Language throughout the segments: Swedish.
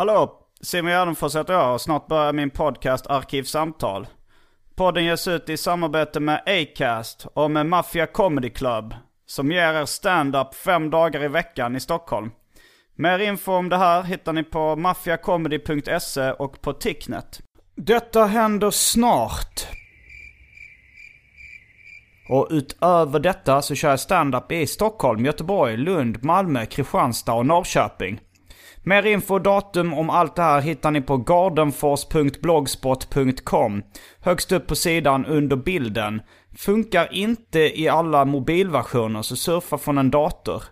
Hallå! Simon Gärdenfors heter jag och snart börjar min podcast Arkivsamtal. Podden ges ut i samarbete med Acast och med Mafia Comedy Club som ger er stand-up fem dagar i veckan i Stockholm. Mer info om det här hittar ni på maffiacomedy.se och på Ticknet. Detta händer snart. Och utöver detta så kör jag stand-up i Stockholm, Göteborg, Lund, Malmö, Kristianstad och Norrköping. Mer info och datum om allt det här hittar ni på gardenfors.blogspot.com. Högst upp på sidan under bilden. Funkar inte i alla mobilversioner så surfa från en dator.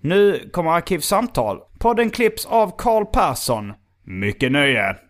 Nu kommer Arkivsamtal. Podden klipps av Carl Persson. Mycket nöje!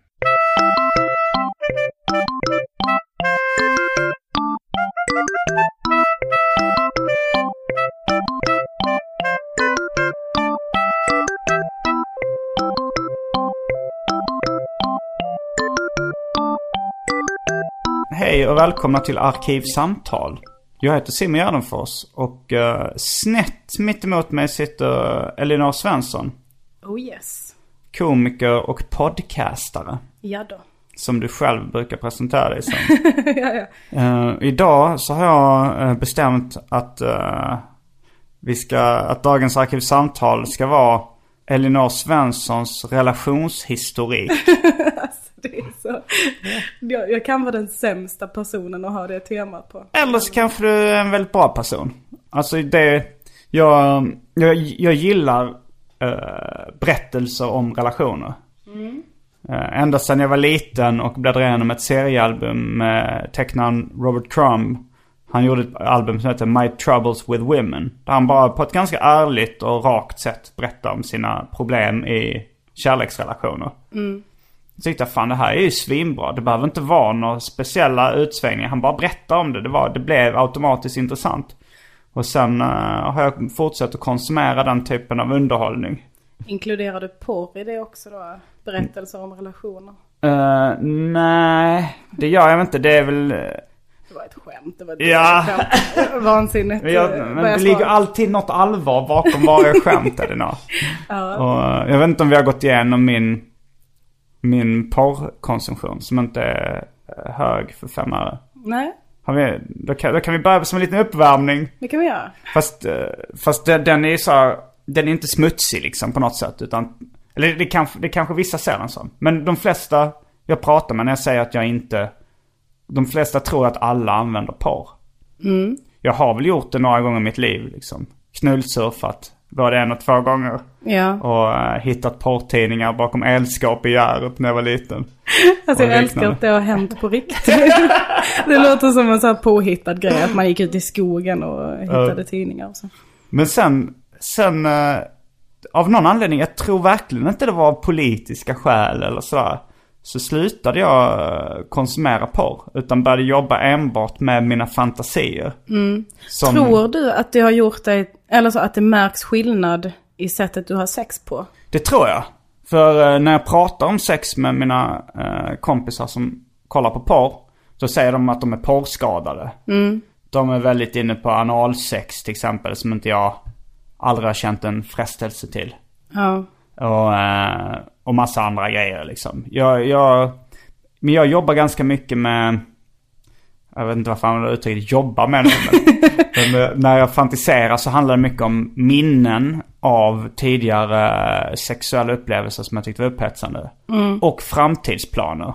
Hej och välkomna till Arkivsamtal. Jag heter Simon Gärdenfors och uh, snett mitt emot mig sitter Elinor Svensson. Oh yes. Komiker och podcastare. Ja då. Som du själv brukar presentera dig som. ja, ja. Uh, idag så har jag uh, bestämt att uh, vi ska, att dagens arkivsamtal ska vara Elinor Svenssons relationshistorik. det är så. Jag, jag kan vara den sämsta personen att ha det temat på. Eller så kanske du är en väldigt bra person. Alltså det, jag, jag, jag gillar uh, berättelser om relationer. Mm. Uh, ända sedan jag var liten och bläddrade igenom ett seriealbum med tecknaren Robert Crumb. Han gjorde ett album som heter My Troubles with Women. Där han bara på ett ganska ärligt och rakt sätt berättar om sina problem i kärleksrelationer. Mm. Tyckte jag fan det här är ju svinbra. Det behöver inte vara några speciella utsvängningar. Han bara berättar om det. Det, var, det blev automatiskt intressant. Och sen uh, har jag fortsatt att konsumera den typen av underhållning. Inkluderar du porr i det också då? Berättelser om relationer? Uh, nej, det gör jag inte. Det är väl... Det var ett skämt. Det var ett Ja. skämt. Vansinnigt. Men, jag, eh, men det ligger alltid något allvar bakom varje skämt Elinor. Ja. Och jag vet inte om vi har gått igenom min, min porrkonsumtion som inte är eh, hög för fem öre. Nej, Har vi, då, kan, då kan vi börja som en liten uppvärmning. det kan vi göra. Fast, eh, fast den, är så här, den är inte smutsig liksom på något sätt. Utan, eller det kanske, det kanske vissa ser den som. Men de flesta jag pratar med när jag säger att jag inte... De flesta tror att alla använder porr. Mm. Jag har väl gjort det några gånger i mitt liv liksom. Knullsurfat. Både en och två gånger. Ja. Och eh, hittat porrtidningar bakom elskåp i Hjärup när jag var liten. Alltså jag älskar att det har hänt på riktigt. det låter som en sån här påhittad grej. Att man gick ut i skogen och hittade tidningar och så. Men sen, sen eh, av någon anledning, jag tror verkligen inte det var av politiska skäl eller sådär. Så slutade jag eh, konsumera porr. Utan började jobba enbart med mina fantasier. Som, Tror du att det har gjort dig, eller så att det märks skillnad i sättet du har sex på? Det tror jag. För eh, när jag pratar om sex med mina eh, kompisar som kollar på porr. Så säger de att de är porrskadade. De är väldigt inne på analsex till exempel. Som inte jag aldrig har känt en frestelse till. Ja. Och, eh, och massa andra grejer liksom. Jag, jag, men jag jobbar ganska mycket med jag vet inte jag använder uttrycket jobba med det. Men, men, eh, när jag fantiserar så handlar det mycket om minnen av tidigare sexuella upplevelser som jag tyckte var upphetsande. Och framtidsplaner.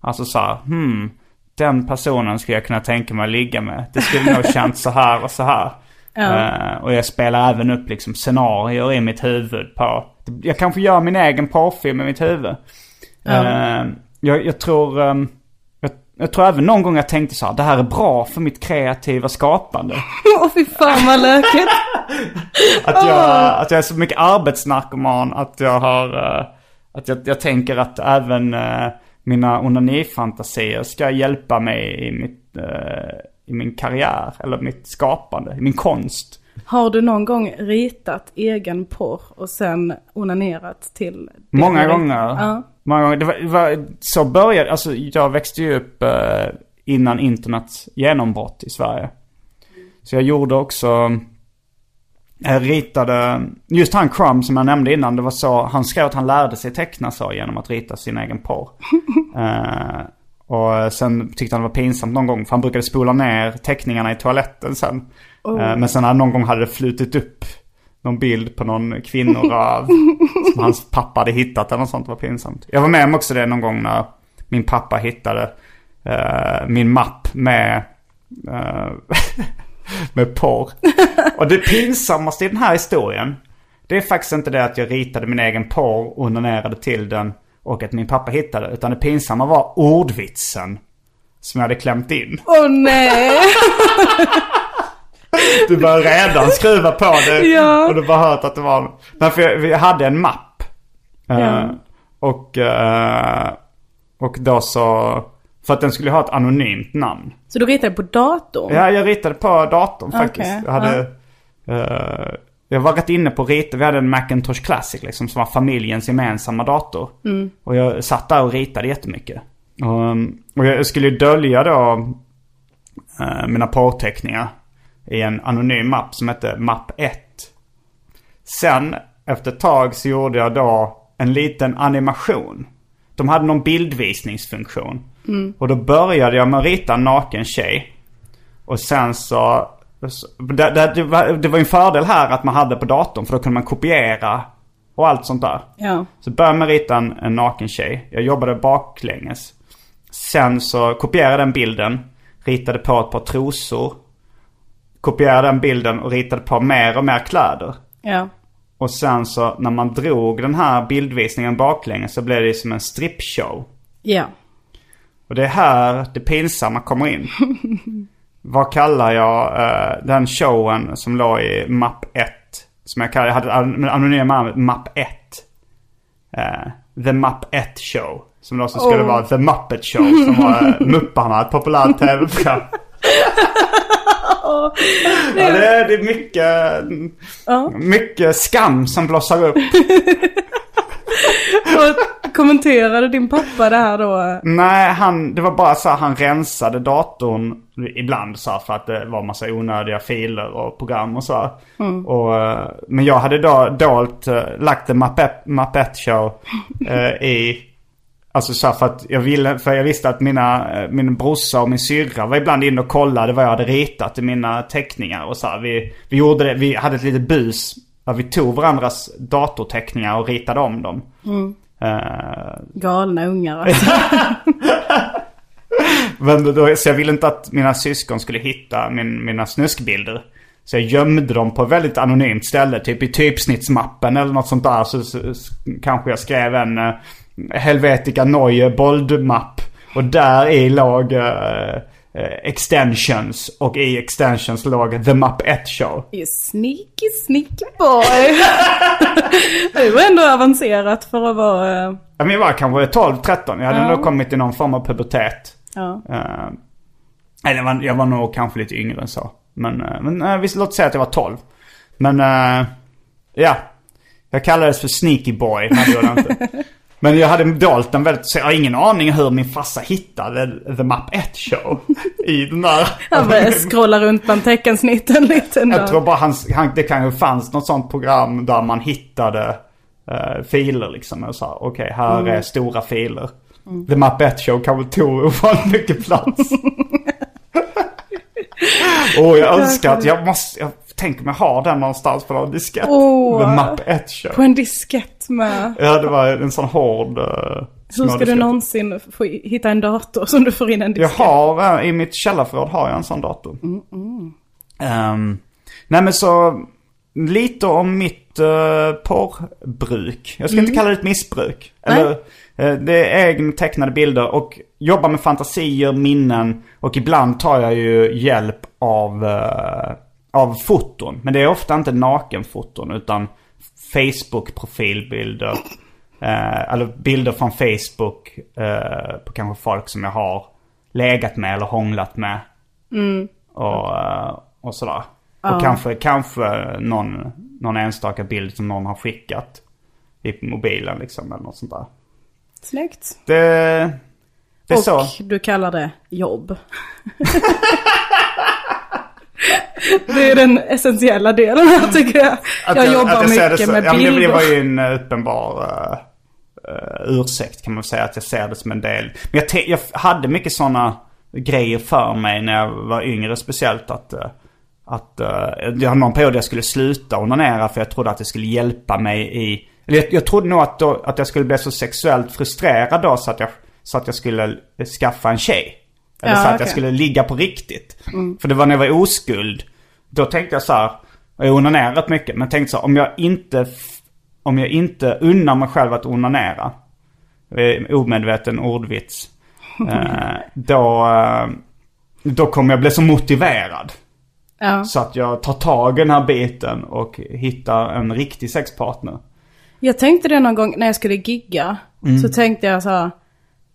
Alltså så här, hmm, den personen skulle jag kunna tänka mig att ligga med. Det skulle nog känts så här och så här. Eh, och jag spelar även upp liksom scenarier i mitt huvud på... Jag kanske gör min egen porrfilm i mitt huvud. Eh, jag, jag tror... ehm, jag, tror även någon gång jag tänkte så här, det här är bra för mitt kreativa skapande. Åh fy fan vad lökigt. Att jag, att jag är så mycket arbetsnarkoman att jag har... eh, att jag, jag tänker att även uh, mina onanifantasier ska hjälpa mig i, mitt, eh, i min karriär. Eller mitt skapande, i min konst. Har du någon gång ritat egen porr och sen onanerat till? Många gånger. Ja. Många gånger. Det var, det var, så började, alltså jag växte ju upp eh, innan internets genombrott i Sverige. Så jag gjorde också, jag ritade, just han Crumb som jag nämnde innan, det var så, han skrev att han lärde sig teckna så genom att rita sin egen porr. Eh, och sen tyckte han det var pinsamt någon gång, för han brukade spola ner teckningarna i toaletten sen. Eh, men sen någon gång hade det flutit upp någon bild på någon kvinnoröv som hans pappa hade hittat eller något sånt. Det var pinsamt. Jag var med om också det någon gång när min pappa hittade uh, min mapp med, uh, med porr. Och det pinsammaste i den här historien, det är faktiskt inte det att jag ritade min egen porr och onanerade till den och att min pappa hittade. Utan det pinsamma var ordvitsen som jag hade klämt in. Åh nej! Du börjar redan skruva på det. Ja. Och du bara hört att det var... Nej, för jag, vi hade en mapp. Eh, Ja. och, eh, och då så... För att den skulle ha ett anonymt namn. Så du ritade på datorn? Ja, jag ritade på datorn faktiskt. Okej, Jag hade... eh, jag var rätt inne på rita. Vi hade en Macintosh Classic liksom som var familjens gemensamma dator. Och jag satt där och ritade jättemycket. Och, och jag skulle ju dölja då eh, mina porrteckningar i en anonym mapp som hette mapp 1. Sen efter ett tag så gjorde jag då en liten animation. De hade någon bildvisningsfunktion. Och då började jag med att rita en naken tjej. Och sen så... Det, det, var, det var en fördel här att man hade på datorn för då kunde man kopiera och allt sånt där. Ja. Så började med att rita en, en naken tjej. Jag jobbade baklänges. Sen så kopierade jag den bilden. Ritade på ett par trosor. Kopierade den bilden och ritade på mer och mer kläder. Ja. Och sen så när man drog den här bildvisningen baklänges så blev det som en strippshow. Ja. Och det är här det pinsamma kommer in. Vad kallar jag eh, den showen som låg i mapp 1? Som jag kallar, jag hade an- anonyma namnet mapp 1. Eh, The Mapp 1 Show. Som då så skulle Oh. vara The Muppet Show. Som var eh, Mupparna, ett populärt tv-program. ja, det, är, det är mycket, mycket skam som blossar upp. Och kommenterade din pappa det här då? Nej, han, det var bara så här, han rensade datorn ibland så här, för att det var massa onödiga filer och program och så. här. Och, eh, men jag hade då dolt, eh, lagt en Mappet show eh, i, alltså så för att jag ville, för jag visste att mina, eh, min brorsa och min syrra var ibland inne och kollade vad jag hade ritat i mina teckningar och så här. Vi, vi gjorde det, vi hade ett litet bus där vi tog varandras datorteckningar och ritade om dem. Eh, Galna ungar alltså. Men då, så jag ville inte att mina syskon skulle hitta min, mina snuskbilder. Så jag gömde dem på ett väldigt anonymt ställe. Typ i typsnittsmappen eller något sånt där. Så, så, så kanske jag skrev en uh, Helvetica Neue Bold-mapp. Och där i låg uh, uh, extensions. Och i extensions låg The Mapp 1 Show. You sneaky sneaky boy. det var ändå avancerat för att vara... eh, Ja, men jag var kanske 12-13. Jag hade Ja. nog kommit i någon form av pubertet. Ja. Uh, eller jag var, jag var nog kanske lite yngre än så. Men, uh, men uh, visst, låt säga att jag var 12. Men uh, ja. Jag kallades för Sneaky Boy, men det gjorde jag inte. Men jag hade dolt den väldigt, så jag har ingen aning hur min farsa hittade The Map 1 Show. I den där. Han började scrolla runt bland teckensnitten lite Jag dag. tror bara han, han, det kanske fanns något sånt program där man hittade eh, filer liksom. Och sa okej här är stora filer. The Map 1 Show kanske tog ovanligt mycket plats. Och jag önskar att jag måste, jag tänker mig ha den någonstans på någon diskett. Åh. med mapp 1 köp. På en diskett med. Ja, det var en sån hård uh, Hur ska du någonsin få hitta en dator som du får in en Jag diskett? har, eh, i mitt källarförråd har jag en sån dator. Ehm, nej men så, lite om mitt uh, porrbruk. Jag ska inte kalla det ett missbruk. Eller, eh, det är egna tecknade bilder och jobbar med fantasier, minnen och ibland tar jag ju hjälp av, eh, av foton. Men det är ofta inte nakenfoton utan Facebook-profilbilder. Eh, eller bilder från Facebook eh, på kanske folk som jag har legat med eller hånglat med. Och, eh, och sådär. Och kanske, kanske någon, någon enstaka bild som någon har skickat i mobilen liksom eller något sånt där. Snyggt. Det, det är Och så. du kallar det jobb. det är den essentiella delen här tycker jag. Att jag, jobbar att det mycket så, med ja, bilder. det var ju en eh, uppenbar uh, ursäkt kan man säga att jag ser det som en del. Men jag, te- jag hade mycket sådana grejer för mig när jag var yngre speciellt att uh, att uh, jag hade någon period jag skulle sluta onanera för jag trodde att det skulle hjälpa mig i... Eller jag, jag trodde nog att, då, att jag skulle bli så sexuellt frustrerad då så att jag, så att jag skulle skaffa en tjej. Eller Ja, så att okej. jag skulle ligga på riktigt. För det var när jag var oskuld. Då tänkte jag så här, och jag onanerar rätt mycket, men tänkte så här, om jag inte, om jag inte unnar mig själv att onanera. eh, Omedveten ordvits. eh, då, eh, då kommer jag bli så motiverad. Ja. Så att jag tar tag i den här biten och hittar en riktig sexpartner. Jag tänkte det någon gång när jag skulle gigga. Mm. Så tänkte jag så här.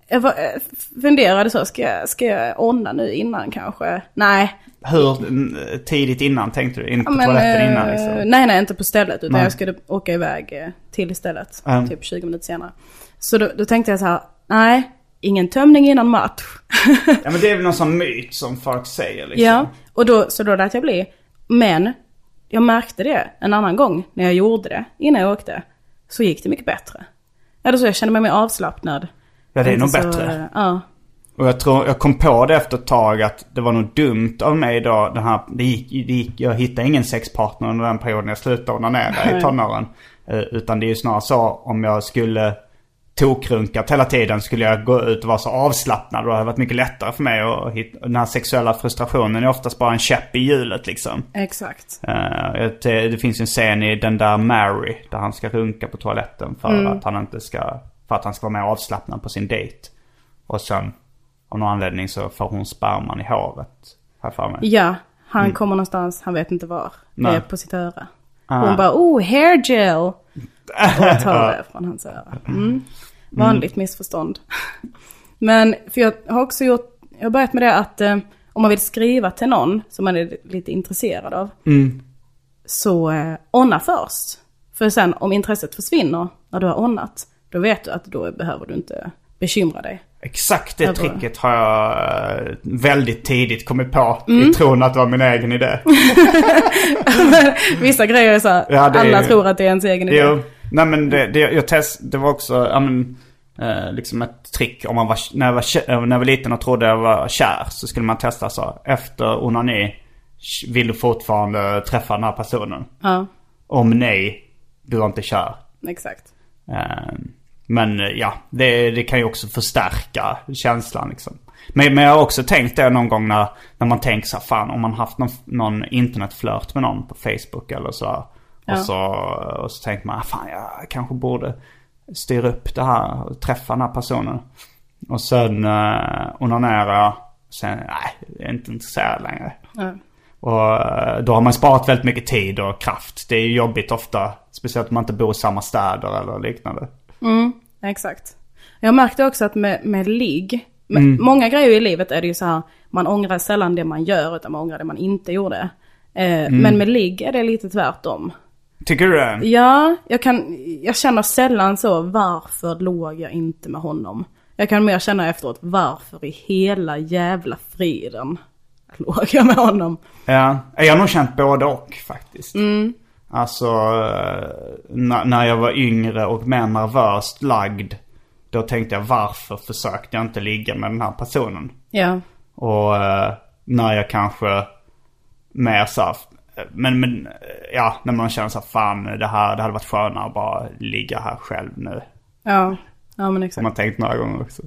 Jag var, eh, funderade så, ska jag, ska jag onna nu innan kanske? Nej. Hur tidigt innan tänkte du? In på Ja, men, toaletten innan eh, liksom? Nej, nej, inte på stället. Utan Nej. jag skulle åka iväg eh, till stället. Mm. Typ 20 minuter senare. Så då, då tänkte jag så här, nej, ingen tömning innan match. Ja men det är väl någon sån myt som folk säger liksom. ja, och då, så då lät jag bli. Men jag märkte det en annan gång när jag gjorde det, innan jag åkte. Så gick det mycket bättre. Eller så jag kände mig mer avslappnad. Ja det är nog så, bättre. eh, Ja. Och jag tror, jag kom på det efter ett tag att det var nog dumt av mig då. Den här, det gick, det gick, jag hittade ingen sexpartner under den perioden jag slutade onanera i tonåren. Eh, Utan det är ju snarare så om jag skulle tokrunkat hela tiden skulle jag gå ut och vara så avslappnad. Och det hade varit mycket lättare för mig att hitta, den här sexuella frustrationen är oftast bara en käpp i hjulet liksom. Exakt. Eh, det, det finns en scen i den där Mary där han ska runka på toaletten för att han inte ska, för att han ska vara mer avslappnad på sin dejt. Och sen av någon anledning så får hon sperman i håret. Här för mig. Ja, han kommer någonstans, han vet inte var. Nej. är på sitt öra. Ah. Hon bara, oh, hair gel. Och tar det från hans öra. Mm. Vanligt missförstånd. Men, för jag har också gjort, jag har börjat med det att eh, om man vill skriva till någon som man är lite intresserad av. Så eh, onna först. För sen om intresset försvinner när du har onnat, då vet du att då behöver du inte bekymra dig. Exakt det tricket har jag eh, väldigt tidigt kommit på. Mm. I tron att det var min egen idé. Vissa grejer är så här, Ja, är alla tror att det är ens egen idé. Jo, nej men det, det, jag test, det var också, ja men, eh, liksom ett trick om man var, när jag var, eh, när jag var liten och trodde jag var kär så skulle man testa så. Efter onani, vill du fortfarande träffa den här personen? Ja, Om nej, du är inte kär. exakt. Eh, Men eh, ja, det, det kan ju också förstärka känslan liksom. Men, men jag har också tänkt det någon gång när, när man tänker så här, fan om man haft någon, någon internetflört med någon på Facebook eller så. här. Ja. Och, så och så tänker man, ah, fan jag kanske borde styra upp det här och träffa den här personen. Och sen uh, onanerar jag. Sen, nej, jag är inte intresserad längre. Ja. Och eh, då har man sparat väldigt mycket tid och kraft. Det är jobbigt ofta. Speciellt om man inte bor i samma städer eller liknande. Exakt. Jag märkte också att med, med ligg, med, många grejer i livet är det ju så här, man ångrar sällan det man gör utan man ångrar det man inte gjorde. Eh, Men med ligg är det lite tvärtom. Tycker du det? Ja, jag kan, jag känner sällan så, varför låg jag inte med honom? Jag kan mer känna efteråt, varför i hela jävla friden låg jag med honom? Ja, jag har nog känt både och faktiskt. Alltså, eh, när, när jag var yngre och mer nervöst lagd. Då tänkte jag varför försökte jag inte ligga med den här personen? Ja, Och eh, när jag kanske mer så här, men, men ja, när man känner så här, fan det här, det hade varit skönare att bara ligga här själv nu. Ja, ja men exakt. man tänkt några gånger också.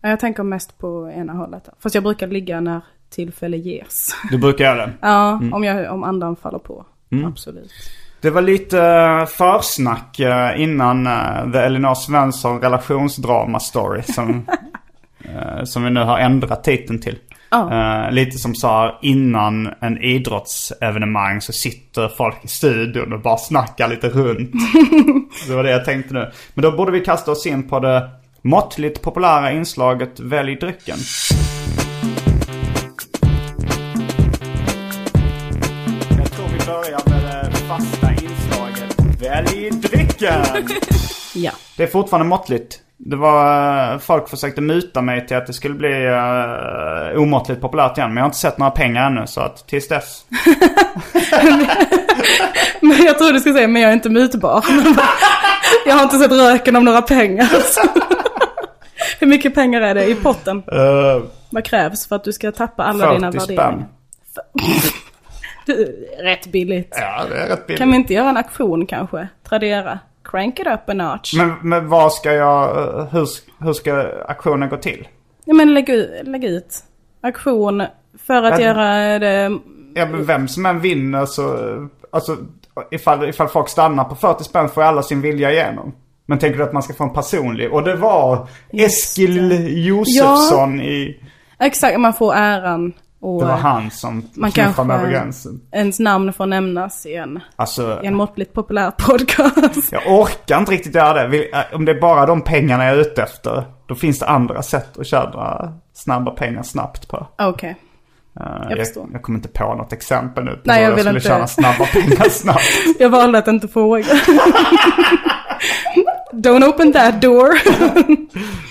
Ja, Jag tänker mest på ena hållet. Fast jag brukar ligga när tillfälle ges. Du brukar göra det. Ja, om, jag, om andan faller på. Absolut. Det var lite eh, försnack eh, innan eh, The Elinor Svensson relationsdrama story som, som vi nu har ändrat titeln till. Eh, lite som så här innan en idrottsevenemang så sitter folk i studion och bara snackar lite runt. det var det jag tänkte nu. Men då borde vi kasta oss in på det måttligt populära inslaget Välj drycken. Fasta inslaget Välj drycken! Ja. Det är fortfarande måttligt. Det var, eh, folk försökte muta mig till att det skulle bli uh, omåttligt populärt igen. Men jag har inte sett några pengar ännu så att tills dess. Men jag tror du skulle säga, men jag är inte mutbar. jag har inte sett röken av några pengar. Hur mycket pengar är det i potten? Uh, Vad krävs för att du ska tappa alla dina 40 värderingar? spänn. Rätt billigt. Ja, det är rätt billigt. Kan vi inte göra en aktion kanske? Tradera. Crank it up a notch. Men, men vad ska jag, hur, hur ska aktionen gå till? Ja men lägg ut, lägg ut. Aktion för att Men- göra det... Ja men vem som än vinner så, alltså ifall, ifall folk stannar på 40 spänn får alla sin vilja igenom. Men tänker du att man ska få en personlig? Och det var Eskil Josefsson i, Exakt, man får äran. Och det var han som man knuffade mig över gränsen. ens namn får nämnas i en, Alltså, i en måttligt populär podcast. jag orkar inte riktigt göra det. Äh, Om det är bara de pengarna jag är ute efter, då finns det andra sätt att tjäna snabba pengar snabbt på. Okej. Uh, Jag jag, förstår. jag kommer inte på något exempel nu på Nej, jag jag, skulle inte- tjäna snabba pengar snabbt. Jag valde att inte fråga. Don't open that door.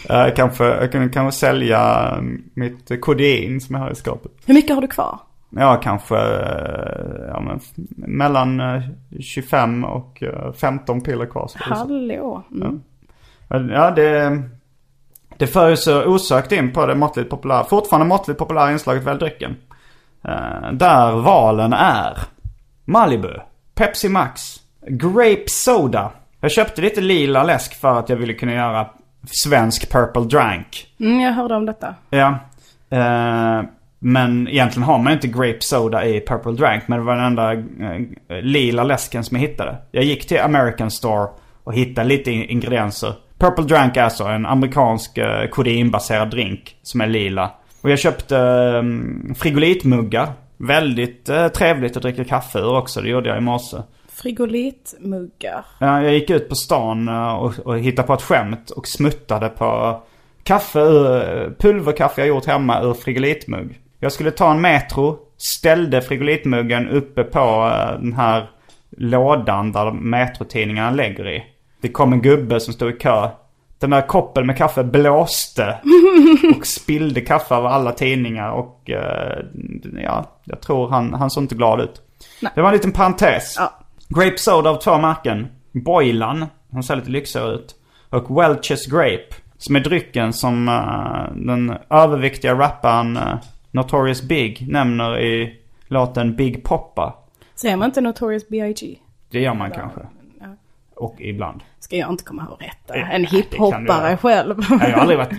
Uh, kanske, jag kan kanske sälja um, mitt kodein som jag har i skapet. Hur mycket har du kvar? Ja, kanske uh, ja, men, mellan uh, 25 och uh, 15 piller kvar. Hallå. Mm. Ja, det, det för så osökt in på det måttligt populära, fortfarande måttligt populära inslaget Välj drycken. Uh, där valen är Malibu, Pepsi Max, Grape Soda. Jag köpte lite lila läsk för att jag ville kunna göra svensk Purple Drank. Mm, jag hörde om detta. Ja. Eh, men egentligen har man inte grape soda i Purple Drank. Men det var den enda eh, lila läsken som jag hittade. Jag gick till American Store och hittade lite in- ingredienser. Purple Drank är alltså en amerikansk eh, kodeinbaserad drink som är lila. Och jag köpte eh, frigolitmuggar. Väldigt eh, trevligt att dricka kaffe ur också. Det gjorde jag i morse. Frigolitmuggar. Ja, jag gick ut på stan eh, och, och hittade på ett skämt och smuttade på kaffe ur, pulverkaffe jag gjort hemma ur frigolitmugg. Jag skulle ta en Metro, ställde frigolitmuggen uppe på eh, den här lådan där Metro-tidningarna lägger i. Det kom en gubbe som stod i kö. Den där koppen med kaffe blåste och spillde kaffe över alla tidningar och eh, ja, jag tror han, han såg inte glad ut. Nej. Det var en liten parentes. Ja. Grape soda av två märken. Boylan, han ser lite lyxigare ut. Och Welch's Grape. Som är drycken som eh, den överviktiga rapparen uh, Notorious Big nämner i låten Big Poppa. Säger man inte Notorious B.I.G? Det gör man kanske. Och ibland. Ska jag inte komma ihåg rätta. Ja, En hiphoppare själv. Jag har aldrig varit,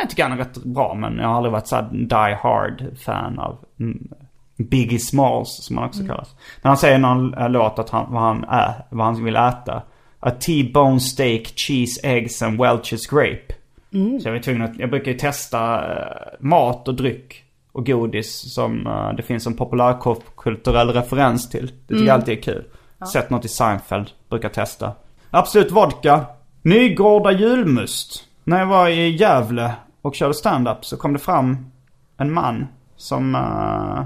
jag tycker han är rätt bra men jag har aldrig varit såhär die hard fan av mm, Biggie Smalls som han också kallas. När han säger i någon äh, låt att han, vad han är, vad han vill äta. A T-bone steak, cheese, eggs and Welch's grape. Så jag var tvungen att, jag brukar ju testa eh, mat och dryck och godis som eh, det finns en populärkulturell referens till. Det tycker jag alltid är kul. Sett något i Seinfeld, brukar testa. Absolut vodka. Nygårda julmust. När jag var i Gävle och körde stand-up så kom det fram en man som... eh,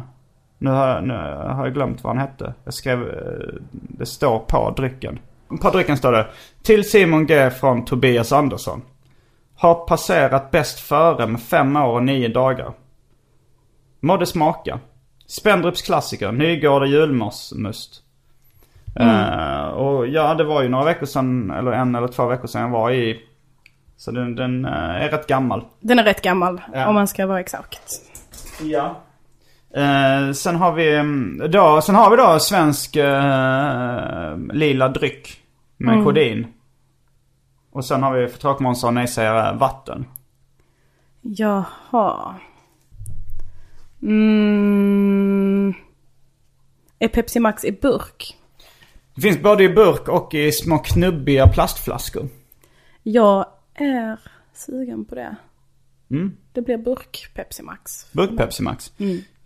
nu, har, jag- nu har jag glömt vad han hette. Jag skrev... eh, det står på drycken. På drycken står det. Till Simon G från Tobias Andersson. Har passerat bäst före med fem år och nio dagar. Mådde smaka. Spendrups klassiker, Nygårda julmust. Eh, och ja, det var ju några veckor sedan, eller en eller två veckor sedan jag var i. Så den, den eh, är rätt gammal. Den är rätt gammal, Ja. om man ska vara exakt. Ja. Eh, sen har vi mm, då, sen har vi då svensk eh, lila dryck med kodin. Och sen har vi för tråkmånsar och nej-sägare vatten. Jaha. Mm. Är Pepsi Max i burk? Det finns både i burk och i små knubbiga plastflaskor. Jag är sugen på det. Mm. Det blir burk Pepsi Max. Burk Pepsi Max.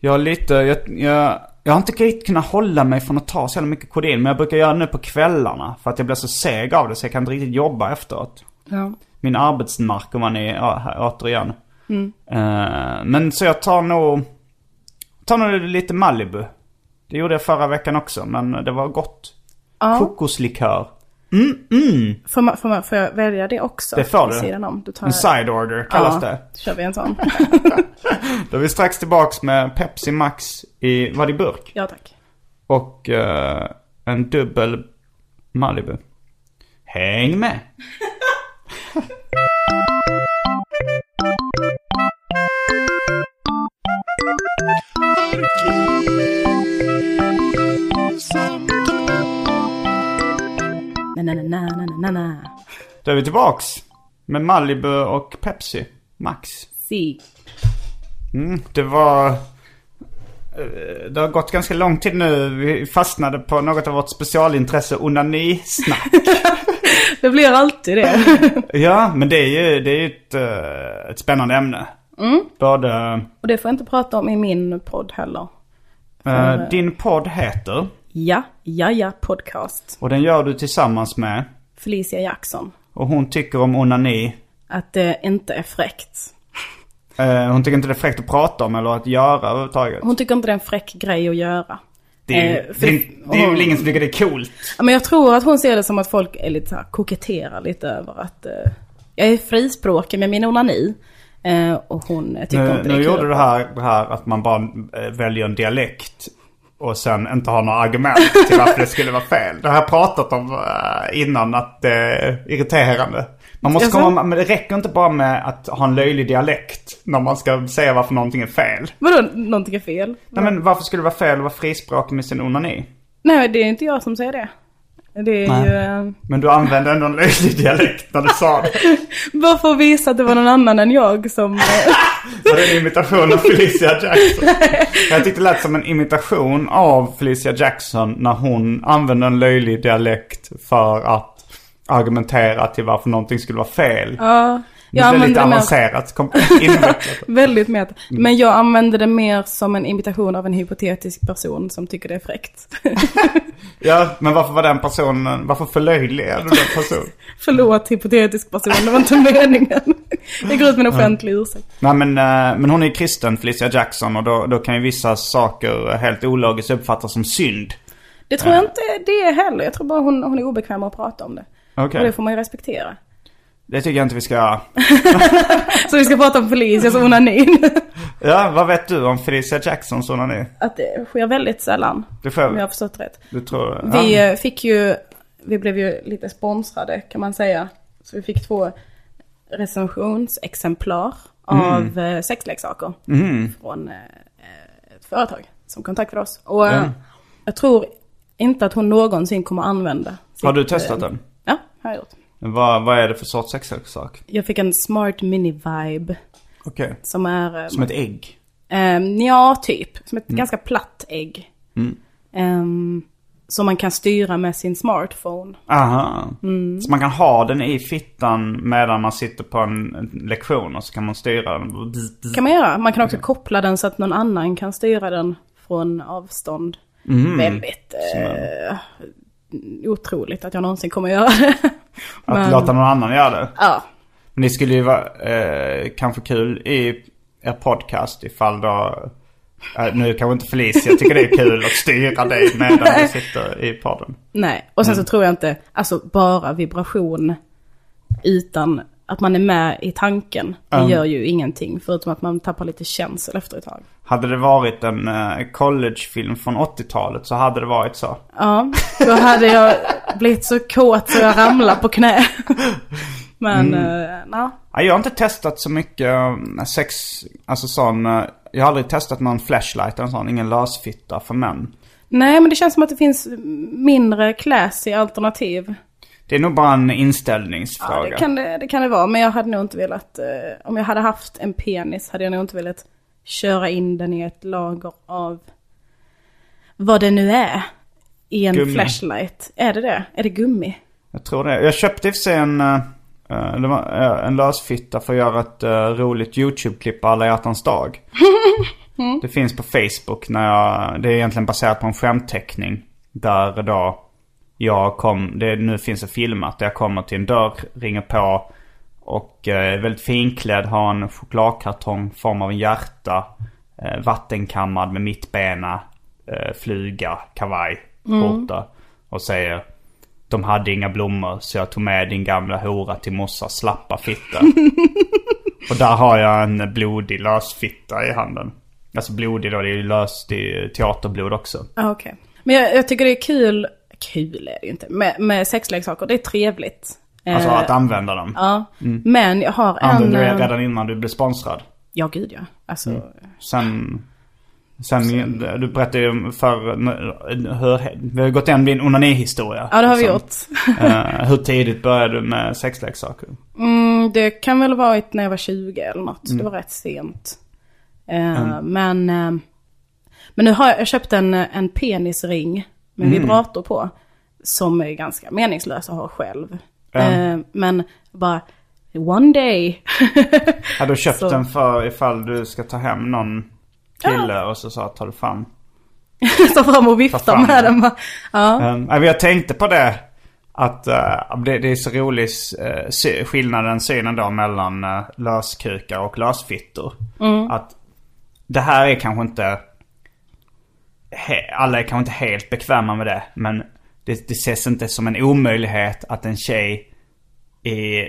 Jag har lite, jag, jag, jag har inte riktigt kunnat hålla mig från att ta så jävla mycket kodin. Men jag brukar göra det nu på kvällarna. För att jag blir så seg av det så jag kan inte riktigt jobba efteråt. Ja. Min arbetsnarkoman är ja, återigen. Eh, men så jag tar nog, tar nog lite Malibu. Det gjorde jag förra veckan också men det var gott. ja. Kokoslikör. Mm, mm. Får, man, får, man, får jag välja det också? Det får du. Sidan om? En side order kallas ja, det. Då kör vi en sån. Då är vi strax tillbaks med Pepsi Max i, var det i burk? ja tack. Och eh, en dubbel Malibu. Häng med! Na, na, na, na, na, na. Då är vi tillbaks. Med Malibu och Pepsi Max. Si. Mm, det var... eh, Det har gått ganska lång tid nu. Vi fastnade på något av vårt specialintresse, onanisnack. Det blir alltid det. ja, men det är ju, det är ju ett, eh, ett spännande ämne. Både... Och det får jag inte prata om i min podd heller. eh, din podd heter, Ja, ja, ja podcast. och den gör du tillsammans med, Felicia Jackson. och hon tycker om onani. Att det inte är fräckt. Eh, hon tycker inte det är fräckt att prata om eller att göra överhuvudtaget. Hon tycker inte det är en fräck grej att göra. Det är, Eh, för- det, är- det är hon- väl ingen som tycker det är coolt. Ja, men jag tror att hon ser det som att folk är lite här, koketterar lite över att eh, jag är frispråkig med min onani. Eh, och hon tycker Nu, inte det är nu kul. gjorde du det här, det här att man bara eh, väljer en dialekt och sen inte har några argument till varför det skulle vara fel. Det har jag pratat om eh, innan att det är irriterande. Man måste komma, men det räcker inte bara med att ha en löjlig dialekt när man ska säga varför någonting är fel. Vadå, någonting är fel? Nej men varför skulle det vara fel att vara frispråkig med sin onani? Nej, det är inte jag som säger det. Det är Nej. ju... Eh, Men du använde ändå en löjlig dialekt när du sa det. bara för att visa att det var någon annan än jag som... Eh, Var det en imitation av Felicia Jackson? Jag tyckte det lät som en imitation av Felicia Jackson när hon använde en löjlig dialekt för att argumentera till varför någonting skulle vara fel. ja, jag använder det avancerat. Väldigt meta. Men jag använder det mer som en imitation av en hypotetisk person som tycker det är fräckt. Ja, men varför var den personen, varför förlöjligade du den personen? Förlåt hypotetisk person, det var inte meningen. Jag går ut med en offentlig ursäkt. Nej men, eh, men hon är kristen, Felicia Jackson, och då, då kan ju vissa saker helt ologiskt uppfattas som synd. Det tror jag inte det är heller. Jag tror bara hon, hon är obekväm att prata om det. Okej, Och det får man ju respektera. Det tycker jag inte vi ska. Så vi ska prata om Felicias onanin. Ja, vad vet du om Felicia Jacksons onani? Att det sker väldigt sällan. Du får, Om jag har förstått rätt. du tror... Vi ja. eh, fick ju, vi blev ju lite sponsrade kan man säga. Så vi fick två recensionsexemplar av eh, sexleksaker. Mhm. Från eh, ett företag som kontaktade oss. Och Ja. jag tror inte att hon någonsin kommer använda. Har du testat den? Ja, har jag gjort. Vad, vad är det för sorts sexleksak? Jag fick en Smart Mini Vibe. Okej. Som är... eh, Som ett ägg? Ehm, ja, typ. Som ett Mm. ganska platt ägg. Ehm, som man kan styra med sin smartphone. Aha. Mm. Så man kan ha den i fittan medan man sitter på en lektion och så kan man styra den. kan man göra. Man kan också koppla den så att någon annan kan styra den från avstånd. Mm. Väldigt eh, otroligt att jag någonsin kommer göra det. Att Men- låta någon annan göra det. Ja, Men det skulle ju vara eh, kanske kul i er podcast ifall då... Eh, nu kanske inte Felicia tycker det är kul att styra dig medan du sitter i podden. nej. Och sen Mm. så tror jag inte, alltså bara vibration utan att man är med i tanken. Det Ja. gör ju ingenting förutom att man tappar lite känsel efter ett tag. Hade det varit en eh, collegefilm från 80-talet så hade det varit så. Ja, då hade jag blivit så kåt så jag ramlar på knä. Men, mm. uh, Ja, jag har inte testat så mycket eh, sex, alltså sån, jag har aldrig testat någon flashlight eller sån, ingen lösfitta för män. Nej, men det känns som att det finns mindre classy alternativ. Det är nog bara en Ja, inställningsfråga. det kan det, det kan det vara. Men jag hade nog inte velat, eh, om jag hade haft en penis hade jag nog inte velat köra in den i ett lager av vad det nu är. I en Gummi. flashlight. Är det det? Är det gummi? Jag tror det. Jag köpte i för sig en, eh, eh, eh, en lösfitta för att göra ett roligt YouTube-klipp alla hjärtans dag. Det finns på Facebook när jag, det är egentligen baserat på en skämtteckning. Där då jag kom, det nu finns det filmat. Där jag kommer till en dörr, ringer på. Och eh, är väldigt finklädd, har en chokladkartong i form av en hjärta. Eh, vattenkammad med mittbena, eh, fluga, kavaj, skjorta. Och säger de hade inga blommor så jag tog med din gamla hora till morsas slappa fitta. och där har jag en blodig lösfitta i handen. Alltså blodig då, det är ju löst, är teaterblod också. Ja, okej. Men jag, jag tycker det är kul, kul är det ju inte, med, med sexleksaker. Det är trevligt. Alltså Eh, att använda dem. Ja, men jag har en... Använde du det eh, redan innan du blev sponsrad? Ja, gud ja. Alltså, Sen... Sen, du berättade ju för hur, vi har gått igenom din onanihistoria. ja det har vi Liksom. gjort. Eh, hur tidigt började du med sexleksaker? Mm, det kan väl ha varit när jag var 20 eller något. Mm. Det var rätt sent. Eh, Men, men nu har jag, jag köpt en, en penisring med Mm. vibrator på. Som är ganska meningslös att ha själv. Ja. Eh, men bara, one day. Har du köpt Så. den för ifall du ska ta hem någon kille och så sa tar du fram? Ta fram och Ta vifta fram med den. bara, Ja. Um, jag tänkte på det. Att eh, det, det är så rolig uh, sy- skillnaden, synen då mellan uh, löskukar och lösfittor. Att det här är kanske inte... Alla är kanske inte helt bekväma med det. Men det, det ses inte som en omöjlighet att en tjej i,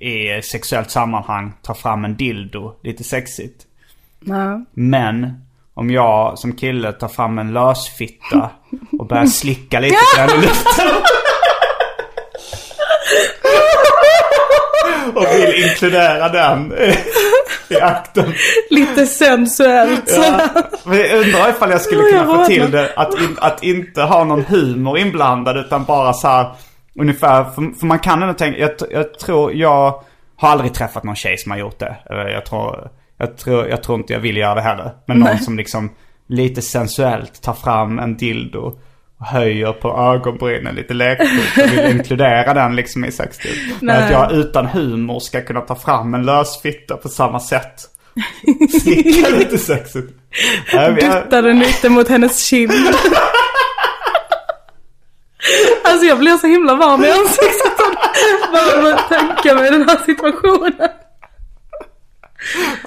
i sexuellt sammanhang tar fram en dildo lite sexigt. Ja. Men om jag som kille tar fram en lösfitta och börjar slicka lite på den i luften. och vill inkludera den i akten. Lite sensuellt. Ja. Men jag undrar ifall jag skulle kunna få till det att, in, att inte ha någon humor inblandad utan bara så här ungefär. För, för man kan ändå tänka, jag, jag tror, jag har aldrig träffat någon tjej som har gjort det. Jag tror, jag tror, jag tror inte jag vill göra det heller. Men någon Nej. som liksom lite sensuellt tar fram en dildo höjer på ögonbrynen lite lekfullt och vill inkludera den liksom i sextid. Men att jag utan humor ska kunna ta fram en lösfitta på samma sätt. Slicka lite sexigt. Duttar den lite mot hennes kind. Alltså jag blir så himla varm i ansiktet. Bara med att tänka mig den här situationen.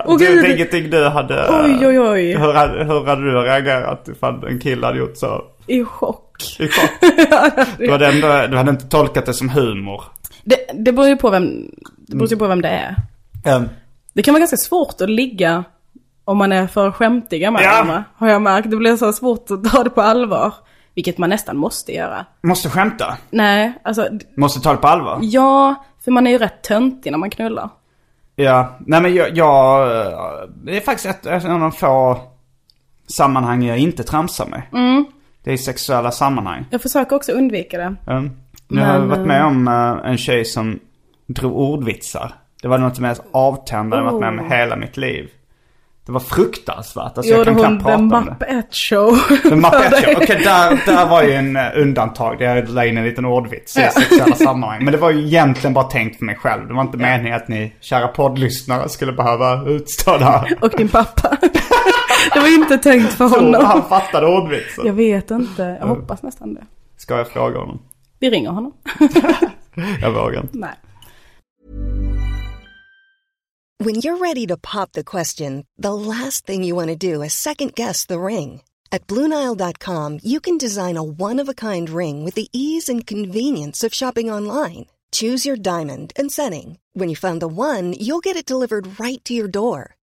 Åh du, det är ingenting du hade... Oj, oj, oj. Hur, hur hade du reagerat ifall en kille hade gjort så? I chock. I chock? du, hade ändå, du hade inte tolkat det som humor. Det, det beror ju på vem det, beror ju på vem det är. Um, Det kan vara ganska svårt att ligga om man är för skämtiga med Ja. varandra. Har jag märkt. Det blir så svårt att ta det på allvar. Vilket man nästan måste göra. måste skämta. Nej, alltså Måste ta det på allvar. ja, för man är ju rätt töntig när man knullar. Ja, nej men jag, jag det är faktiskt ett, ett av de få sammanhang jag inte tramsar med. Mm. Det är sexuella sammanhang. Jag försöker också undvika det. Um, nu har jag Men, varit med om eh, en tjej som drog ordvitsar. Det var något av det mest avtändande jag varit med om i Oh. hela mitt liv. Det var fruktansvärt. Alltså jag Gjorde kan hon knappt prata The om det. Muppet Show? Men Muppet Show, okej där, där var ju en eh, undantag. Där jag la in en liten ordvits i Ja. sexuella sammanhang. Men det var ju egentligen bara tänkt för mig själv. Det var inte meningen att ni kära poddlyssnare skulle behöva utstå det här. Och din pappa. det var inte tänkt för Tror honom. han fattade ordvitsen? Jag vet inte. Jag hoppas nästan det. Ska jag fråga honom? Vi ringer honom. Jag vågar inte. Nej. When you're ready to pop the question, the last thing you want to do is second guess the ring. At Bluenile.com, you can design a one of a kind ring with the ease and convenience of shopping online. Choose your diamond and setting. When you find the one, you'll get it delivered right to your door.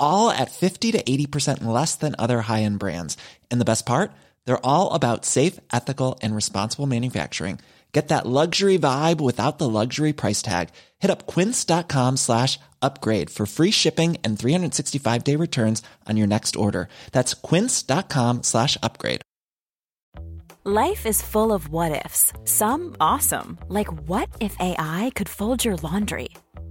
all at 50 to 80% less than other high end brands. And the best part? They're all about safe, ethical, and responsible manufacturing. Get that luxury vibe without the luxury price tag. Hit up quince.com slash upgrade for free shipping and 365 day returns on your next order. That's quince.com slash upgrade. Life is full of what ifs. Some awesome, like what if AI could fold your laundry?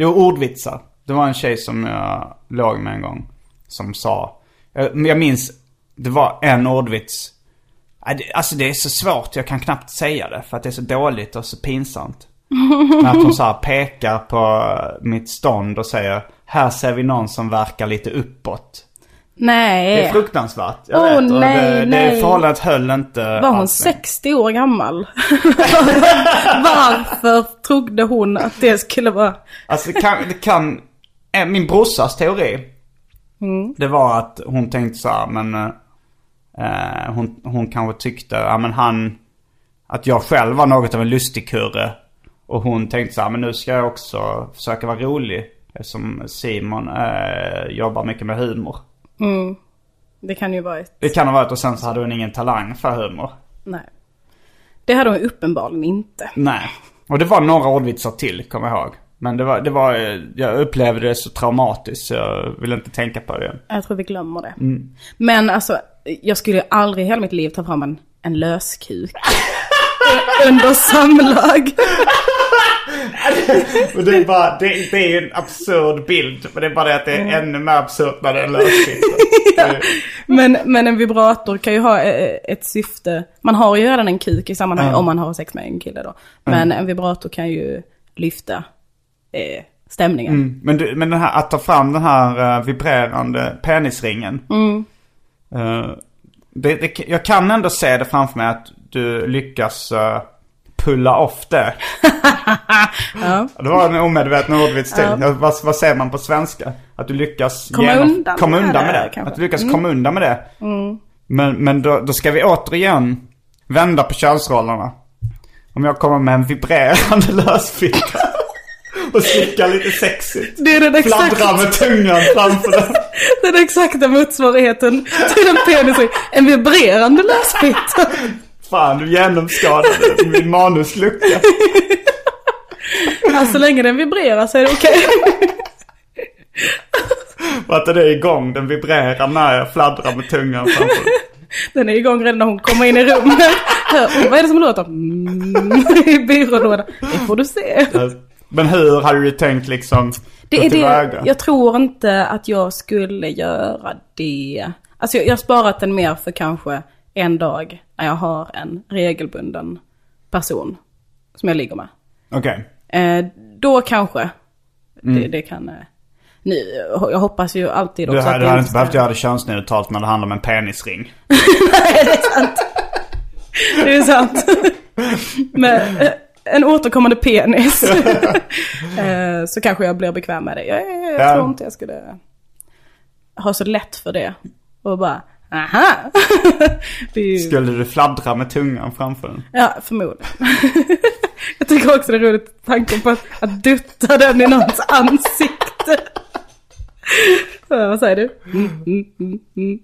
jo, ordvitsar. Det var en tjej som jag låg med en gång. Som sa... Jag, jag minns, det var en ordvits. Alltså det är så svårt, jag kan knappt säga det. För att det är så dåligt och så pinsamt. Men att hon så här pekar på mitt stånd och säger Här ser vi någon som verkar lite uppåt. Nej. Det är fruktansvärt. Jag Åh, vet. Nej, det, det nej. förhållandet höll inte Var hon alls längre. 60 år gammal? Varför trodde hon att det skulle vara... Alltså det kan, det kan eh, min brorsas teori. Det var att hon tänkte så här, men eh, hon, hon kanske tyckte, ja men han, att jag själv var något av en lustigkurre. Och hon tänkte så här, men nu ska jag också försöka vara rolig. Eftersom Simon eh, jobbar mycket med humor. Det kan ju vara ett... Det kan ha varit och sen så hade hon ingen talang för humor. Nej. Det hade hon uppenbarligen inte. Nej. Och det var några ordvitsar till, kommer jag ihåg. Men det var, det var, jag upplevde det så traumatiskt så jag vill inte tänka på det. Jag tror vi glömmer det. Men alltså, jag skulle aldrig i hela mitt liv ta fram en, en löskuk. Under samlag. Och det är bara, det, det är ju en absurd bild. Men det är bara det att det är ännu mer absurt när det är en lösfitta. Men, men en vibrator kan ju ha eh, ett syfte. Man har ju redan en kuk i sammanhanget om man har sex med en kille då. Men en vibrator kan ju lyfta eh, stämningen. Mm. Men, du, men den här, att ta fram den här eh, vibrerande penisringen. Eh, det, det, jag kan ändå se det framför mig att du lyckas eh, pulla off det. Det var en omedveten ordvits till. Ja. Vad, vad säger man på svenska? Att du lyckas Komma undan komma med undan det, med det. kanske. Att du lyckas komma undan med det. Men, men då, då ska vi återigen vända på könsrollerna. Om jag kommer med en vibrerande lösfitta. Och slickar lite sexigt. Det är den exakta, Fladdrar med tungan framför den. den exakta motsvarigheten till en penisring. En vibrerande lösfitta. Fan, du genomskadade min manuslucka. Alltså så länge den vibrerar så är det okej. Och att det är igång. Den vibrerar när jag fladdrar med tungan framför den. Är igång redan när hon kommer in i rummet. Vad är det som låter? Mm, I byrålådan. Det får du se. Men hur hade du tänkt liksom Det är det, jag tror inte att jag skulle göra det. Alltså jag, jag har sparat den mer för kanske en dag när jag har en regelbunden person som jag ligger med. Okej. Eh, då kanske Mm. det, det kan... Eh, nu, jag hoppas ju alltid Du, också hade- att du hade inte behövt göra det könsneutralt när det handlar om en penisring. Nej, det är sant. Det är sant. Med eh, en återkommande penis. Så kanske jag blir bekväm med det. Jag, jag, jag Ja. tror inte jag skulle ha så lätt för det. Och bara, aha. Det ju, Skulle du fladdra med tungan framför den? ja, förmodligen. jag tycker också det är roligt tanken på att, att dutta den i någons ansikte. Så, vad säger du? Mm, mm, mm, mm.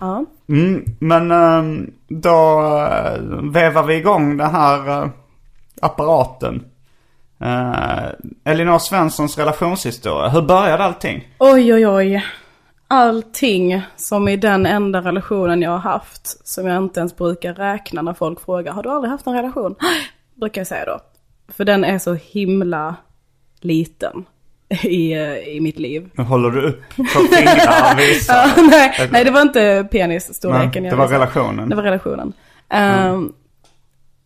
Ja. Mm, men ehm, då uh, vevar vi igång den här eh, apparaten. Uh, Elinor Svenssons relationshistoria. Hur började allting? Oj, oj, oj. Allting som i den enda relationen jag har haft, som jag inte ens brukar räkna när folk frågar, har du aldrig haft en relation? Brukar jag säga då. För den är så himla liten. i, i mitt liv. Nu håller du upp på fingrar och visar. Ja, nej, nej, det var inte penisstorleken. Nej, det var visade. relationen. Det var relationen. Ehm,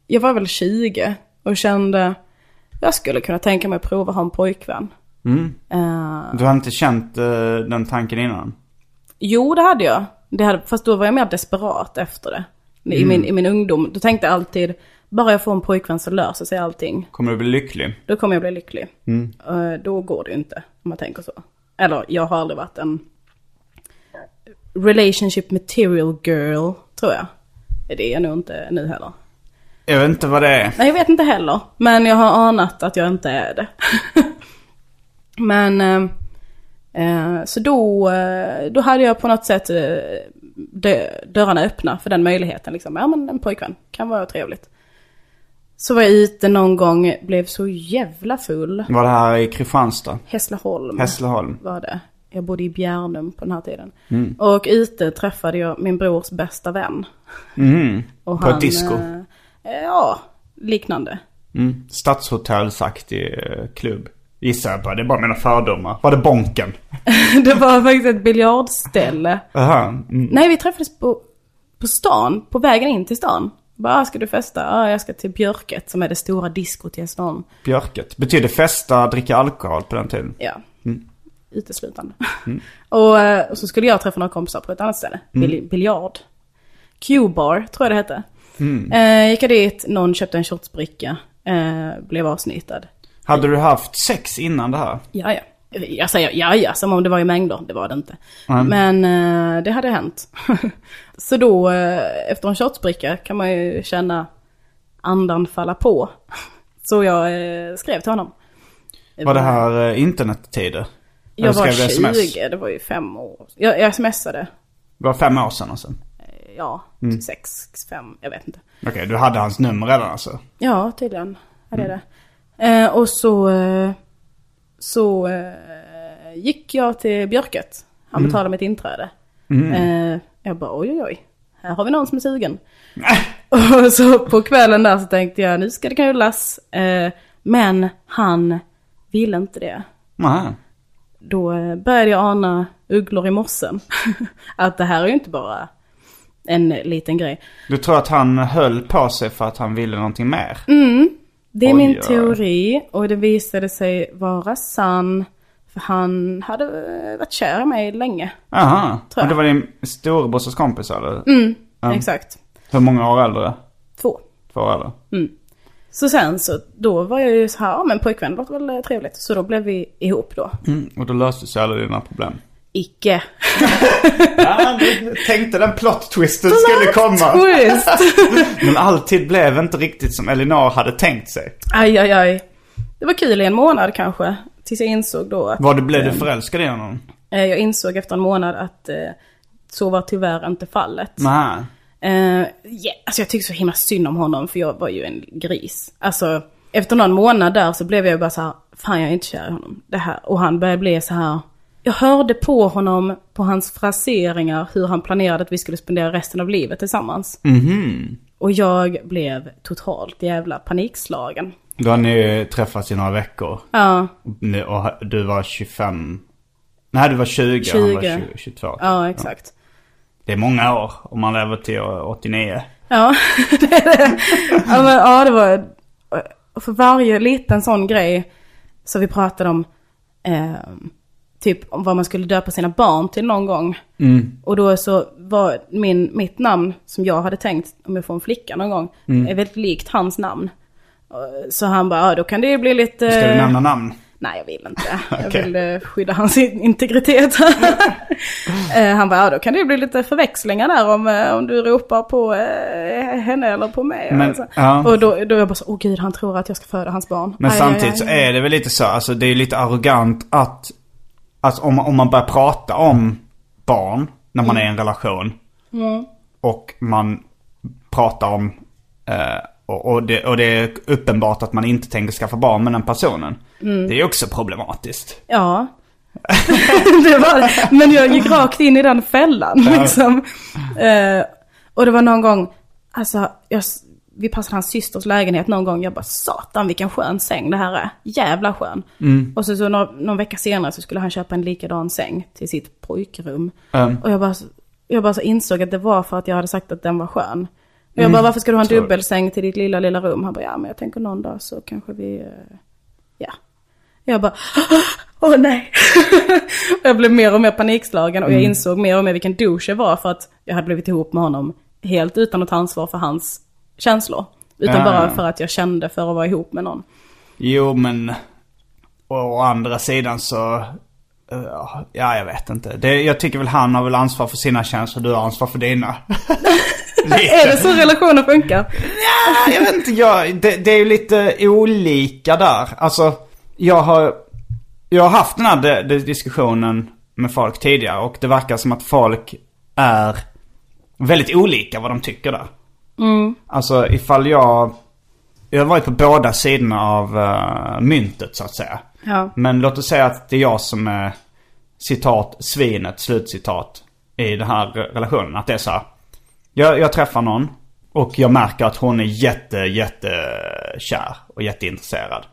Jag var väl 20 och kände, jag skulle kunna tänka mig att prova att ha en pojkvän. Mm. Eh, Du har inte känt eh, den tanken innan? Jo, det hade jag. Det hade, fast då var jag mer desperat efter det. I, min, I min ungdom. Då tänkte jag alltid, bara jag får en pojkvän så löser sig allting. Kommer du bli lycklig? Då kommer jag bli lycklig. Eh, då går det ju inte, om man tänker så. Eller, jag har aldrig varit en relationship material girl, tror jag. Det är jag nog inte nu heller. Jag vet inte vad det är. Nej, jag vet inte heller. Men jag har anat att jag inte är det. men, eh, eh, så då, eh, då hade jag på något sätt eh, dö, dörrarna öppna för den möjligheten. Liksom. Ja, men en pojkvän kan vara trevligt. Så var jag ute någon gång, blev så jävla full. Var det här i Kristianstad? Hässleholm Hässleholm? var det. Jag bodde i Bjärnum på den här tiden. Och ute träffade jag min brors bästa vän. Mhm. Och På ett disco? eh, ja, liknande. Mm. Stadshotellsaktig klubb. Gissar jag på. Det är bara mina fördomar. Var det Bonken? det var faktiskt ett biljardställe. Aha. Mm. Nej, vi träffades på, på stan, på vägen in till stan. Bara, "Ah, ska du festa? Ja, jag ska till Björket som är det stora diskot i Hässleholm. Björket. Betyder festa, dricka alkohol på den tiden? Ja, uteslutande. och, eh, och så skulle jag träffa några kompisar på ett annat ställe. Bil, biljard. Q-bar, tror jag det hette. Eh, gick jag dit, någon köpte en shotsbricka, eh, blev avsnittad. Hade du haft sex innan det här? Ja, ja. Jag säger ja, ja, som om det var i mängder. Det var det inte. Mm. Men eh, det hade hänt. så då, eh, efter en shotsbricka kan man ju känna andan falla på. så jag eh, skrev till honom. Var det här eh, internettider? Jag var skrev du 20, sms? det var ju fem år. Jag, jag smsade. Det var fem år sedan alltså? Ja, Mm. sex, fem, jag vet inte. Okej, du hade hans nummer redan alltså? Ja, tydligen hade jag det. Eh, och så, eh, så eh, gick jag till Björket. Han betalade mitt inträde. Eh, jag bara oj oj oj, här har vi någon som är sugen. och så på kvällen där så tänkte jag nu ska det knullas. Eh, men han ville inte det. Nej. Då eh, började jag ana ugglor i mossen. att det här är ju inte bara en liten grej. Du tror att han höll på sig för att han ville någonting mer? Det är Oj, min teori och det visade sig vara sann. För han hade eh, varit kär i mig länge. Aha. Tror jag. Och det var din storebrorsas kompis eller? Ja. Exakt. Hur många år äldre? Två. Två år äldre? Så sen så, då var jag ju så här, ja men pojkvän låter väl eh, trevligt. Så då blev vi ihop då. Mm. Och då löste sig alla dina problem? Icke. Ja, tänkte den plot twisten skulle komma. Twist! Men alltid blev inte riktigt som Elinor hade tänkt sig. aj, aj, aj. Det var kul i en månad kanske. Tills jag insåg då att... Var det, blev du förälskad i honom? eh, jag insåg efter en månad att eh, så var tyvärr inte fallet. Nej. Uh, yeah, alltså jag tycker så himla synd om honom för jag var ju en gris. Alltså efter någon månad där så blev jag bara så här, fan jag är inte kär i honom. Det här. Och han började bli så här, jag hörde på honom, på hans fraseringar, hur han planerade att vi skulle spendera resten av livet tillsammans. Och jag blev totalt jävla panikslagen. Då har ni träffats i några veckor. Ja, Och du var 25. Nej, du var 20. Han var 20. 20, 22. ja exakt. Det är många år om man lever till 89. Ja, det är det. Ja, men, ja, det var... För varje liten sån grej så vi pratade om eh, typ om vad man skulle döpa sina barn till någon gång. Och då så var min, mitt namn som jag hade tänkt om jag får en flicka någon gång är väldigt likt hans namn. Så han bara, ja då kan det ju bli lite... Ska du nämna namn? Nej, jag vill inte. Jag Okej. vill eh, skydda hans integritet. Eh, Han bara, ja, då kan det ju bli lite förväxlingar där om, eh, om du ropar på henne eller på mig. Men, alltså. ja. Och då, då är jag bara så, åh gud, han tror att jag ska föda hans barn. Men Aj, samtidigt aj, så aj. är det väl lite så, alltså det är lite arrogant att, alltså om, om man börjar prata om barn när man är i en relation. Och man pratar om, eh, och, och, det, och det är uppenbart att man inte tänker skaffa barn med den personen. Det är också problematiskt. Ja. det var. Men jag gick rakt in i den fällan liksom. Eh, och det var någon gång, alltså jag vi passade hans systers lägenhet någon gång. Jag bara satan vilken skön säng det här är. Jävla skön. Och så, så någon, någon vecka senare så skulle han köpa en likadan säng till sitt pojkrum. Mm. Och jag bara, jag bara så insåg att det var för att jag hade sagt att den var skön. Och jag bara, varför ska du ha en dubbelsäng till ditt lilla, lilla rum? Han bara, ja men jag tänker någon dag så kanske vi, eh, ja. Jag bara, åh nej. och jag blev mer och mer panikslagen och jag insåg mer och mer vilken douche jag var för att jag hade blivit ihop med honom helt utan att ta ansvar för hans känslor. Utan Ja, bara ja. för att jag kände för att vara ihop med någon. Jo, men å andra sidan så... eh, Ja, jag vet inte. Det, jag tycker väl han har väl ansvar för sina känslor, du har ansvar för dina. Är det så relationer funkar? Ja, jag vet inte, jag, det, det är ju lite olika där. Alltså, jag har, jag har haft den här de, de diskussionen med folk tidigare och det verkar som att folk är väldigt olika vad de tycker där. Alltså ifall jag, jag har varit på båda sidorna av eh, myntet så att säga. Ja. Men låt oss säga att det är jag som är citat svinet, slutcitat i den här relationen. Att det är så här. Jag, jag träffar någon och jag märker att hon är jätte, jätte kär och jätteintresserad.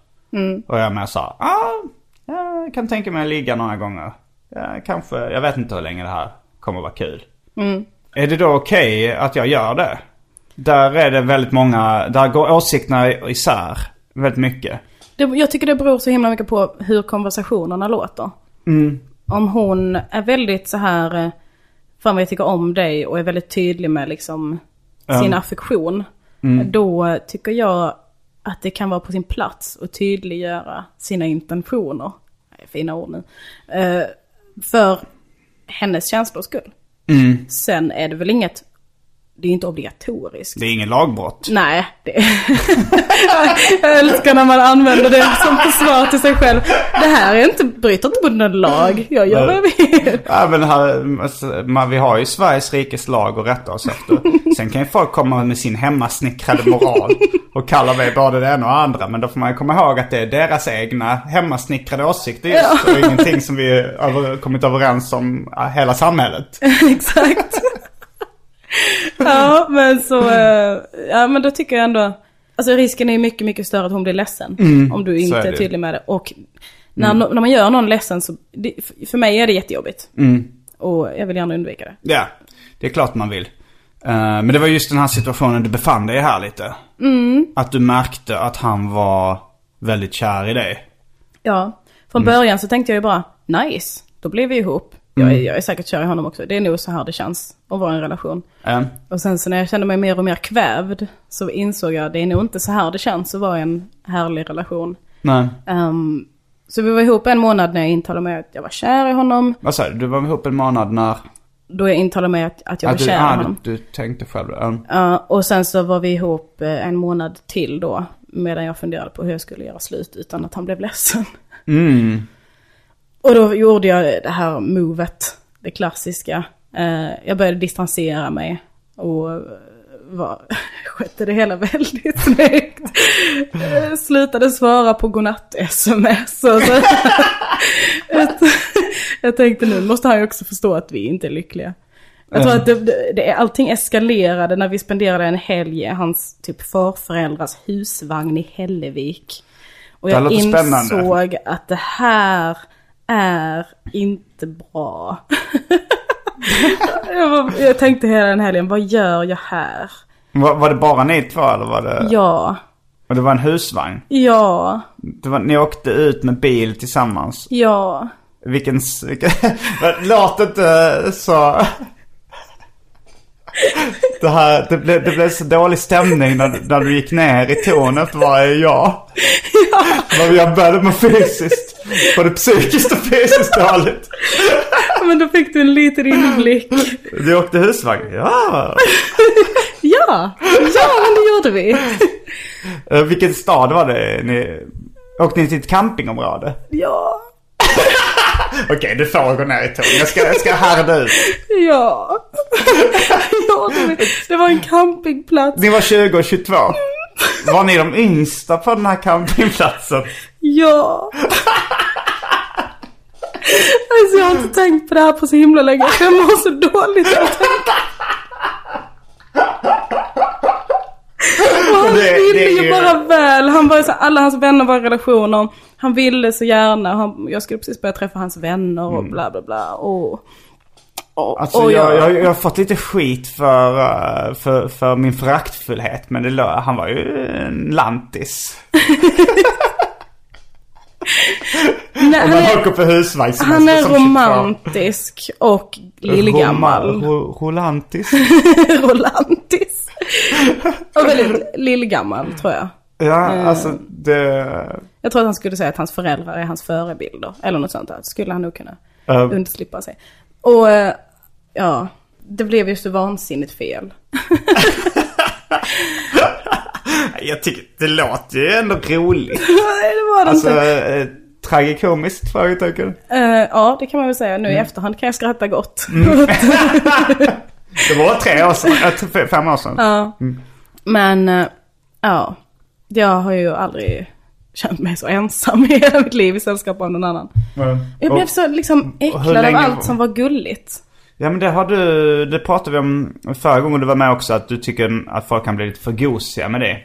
Och jag är med så här, ah, jag kan tänka mig att ligga några gånger. Ja, kanske, jag vet inte hur länge det här kommer att vara kul. Är det då okej att jag gör det? Där är det väldigt många, där går åsikterna isär väldigt mycket. Det, jag tycker det beror så himla mycket på hur konversationerna låter. Om hon är väldigt så här, eh, fan vad jag tycker om dig och är väldigt tydlig med liksom sin affektion. Då tycker jag att det kan vara på sin plats att tydliggöra sina intentioner. Fina ord nu. Eh, för hennes känslors skull. Sen är det väl inget, det är inte obligatoriskt. Det är ingen lagbrott. Nej, det... jag älskar när man använder det som försvar till sig själv. Det här är inte, bryter inte mot någon lag. Jag gör vad jag vill. Ja men här, man, vi har ju Sveriges rikes lag att rätta oss efter. Sen kan ju folk komma med sin hemmasnickrade moral och kalla mig både det ena och andra. Men då får man ju komma ihåg att det är deras egna hemmasnickrade åsikter just. Och ingenting som vi har kommit överens om hela samhället. Exakt. Ja, men så, eh, ja men då tycker jag ändå, alltså risken är ju mycket, mycket större att hon blir ledsen. Om du inte är är, tydlig med det. Och när, när man gör någon ledsen så, det, för mig är det jättejobbigt. Och jag vill gärna undvika det. Ja, det är klart man vill. Eh, men det var just den här situationen du befann dig här lite. Att du märkte att han var väldigt kär i dig. Ja, från början så tänkte jag ju bara, nice, då blir vi ihop. Jag, är, jag är säkert kär i honom också. Det är nog så här det känns att vara i en relation. Eh, Och sen så när jag kände mig mer och mer kvävd så insåg jag att det är nog inte så här det känns att vara i en härlig relation. nej. Ehm, så vi var ihop en månad när jag intalade mig att jag var kär i honom. Vad sa du? Du var ihop en månad när... Då jag intalade mig att, att jag var Att du, kär i ah, honom. du, du tänkte själv det. Ja, och sen så var vi ihop eh, en månad till då. Medan jag funderade på hur jag skulle göra slut utan att han blev ledsen. Mm. Och då gjorde jag det här movet, det klassiska. Eh, jag började distansera mig och var, skötte det hela väldigt snyggt. Eh, Slutade svara på godnatt-sms. och så. jag tänkte nu måste han ju också förstå att vi inte är lyckliga. Jag tror att det, det, det, allting eskalerade när vi spenderade en helg i hans typ farföräldrars husvagn i Hällevik. Och jag låter spännande. insåg att det här är inte bra. jag, var, jag tänkte hela den helgen, vad gör jag här? Var, var det bara ni två eller var det... Ja, Och det var en husvagn? ja, Det var, ni åkte ut med bil tillsammans? ja. Vilken... vilken låt inte så... Det, här, det, blev, det blev så dålig stämning när, när du gick ner i ton efter varje ja. Men jag började med fysiskt. Både psykiskt och fysiskt dåligt. Men då fick du en liten inblick. Du åkte husvagn? Ja. Ja, ja men det gjorde vi. Uh, vilken stad var det? Ni, åkte ni till ett campingområde? Ja, Okej, du får gå ner i ton. Jag ska, jag ska härda ut. ja. ja det, var en campingplats. Ni var 20 och 22. Var ni de yngsta på den här campingplatsen? Ja. Alltså jag har inte tänkt på det här på så himla länge. Jag mår så dåligt av att tänka. Han var ju så, alla hans vänner var i relationer. Han ville så gärna. Han, jag skulle precis börja träffa hans vänner och bla bla bla. Och, och, Alltså och jag, jag, jag har fått lite skit för, eh, för, för min föraktfullhet. Men det, lö- han var ju en lantis. Nej, Om han, man är, åker på husvagnssemester han är som 22. romantisk och lillgammal. Roma- ro- Rolantis. Rolantis. Och väldigt lillgammal tror jag. Ja, Eh. alltså det... Jag tror att han skulle säga att hans föräldrar är hans förebilder. Eller något sånt där. skulle han nog kunna eh, undslippa sig. Och eh, ja, det blev ju så vansinnigt fel. jag tycker det låter ju ändå roligt. Nej, det var det Alltså, inte. eh, tragikomiskt frågetecken. Eh, ja, det kan man väl säga. Nu i efterhand kan jag skratta gott. Det var tre år sedan, fem år sedan. ja. Men eh, ja, jag har ju aldrig känt mig så ensam i hela mitt liv i sällskap av någon annan. Men- Jag blev så liksom äcklad av allt som var gulligt. Ja men det har du, det pratade vi om förra gången du var med också. Att du tycker att folk kan bli lite för gosiga med det.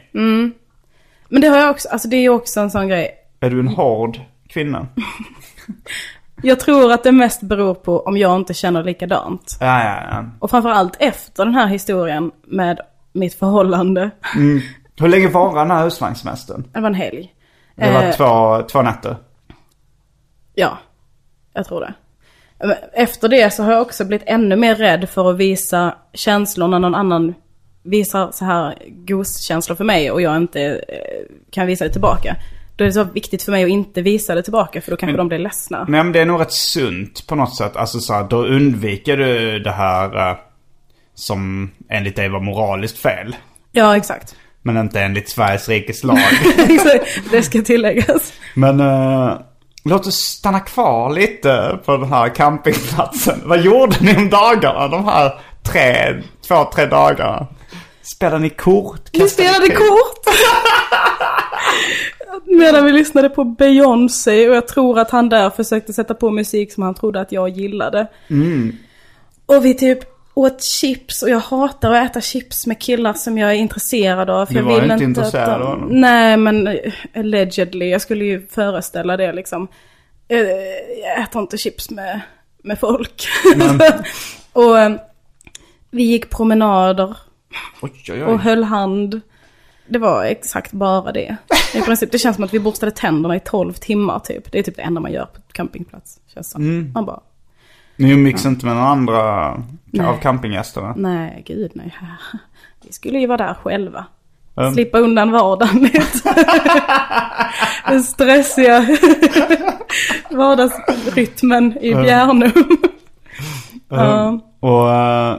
Men det har jag också, alltså det är ju också en sån grej. Är du en hård kvinna? Jag tror att det mest beror på om jag inte känner likadant. Ja, ja, ja. Och framförallt efter den här historien med mitt förhållande. Hur länge var den här husvagnssemestern? Det var en helg. Det var Eh, två, två nätter. Ja, jag tror det. Efter det så har jag också blivit ännu mer rädd för att visa känslor när någon annan visar så här goskänslor för mig och jag inte eh, kan visa det tillbaka. Då är det så viktigt för mig att inte visa det tillbaka för då kanske de blir ledsna. Nej men det är nog rätt sunt på något sätt. Alltså så här, då undviker du det här eh, som enligt dig var moraliskt fel. Ja, exakt. Men inte enligt Sveriges rikes lag. Det ska tilläggas. men eh, låt oss stanna kvar lite på den här campingplatsen. Vad gjorde ni om dagarna? De här tre, två, tre dagarna. Spelade ni kort? Kastade spelade kort! Medan vi lyssnade på Beyoncé och jag tror att han där försökte sätta på musik som han trodde att jag gillade. Och vi typ åt chips och jag hatar att äta chips med killar som jag är intresserad av. För Du jag var vill inte intresserad att de... av honom? Nej men eh, allegedly, jag skulle ju föreställa det liksom. Eh, Jag äter inte chips med, med folk. och eh, vi gick promenader Oj, oj, och oj. höll hand. Det var exakt bara det. I princip, det känns som att vi borstade tänderna i 12 timmar typ. Det är typ det enda man gör på campingplats. Känns som. Mm. Man bara, Ni umgicks inte med några andra av Nej. campinggästerna? nej gud nej. Vi skulle ju vara där själva. Mm. Slippa undan vardagen lite. Den stressiga vardagsrytmen i Bjärnum. Ja. Och eh,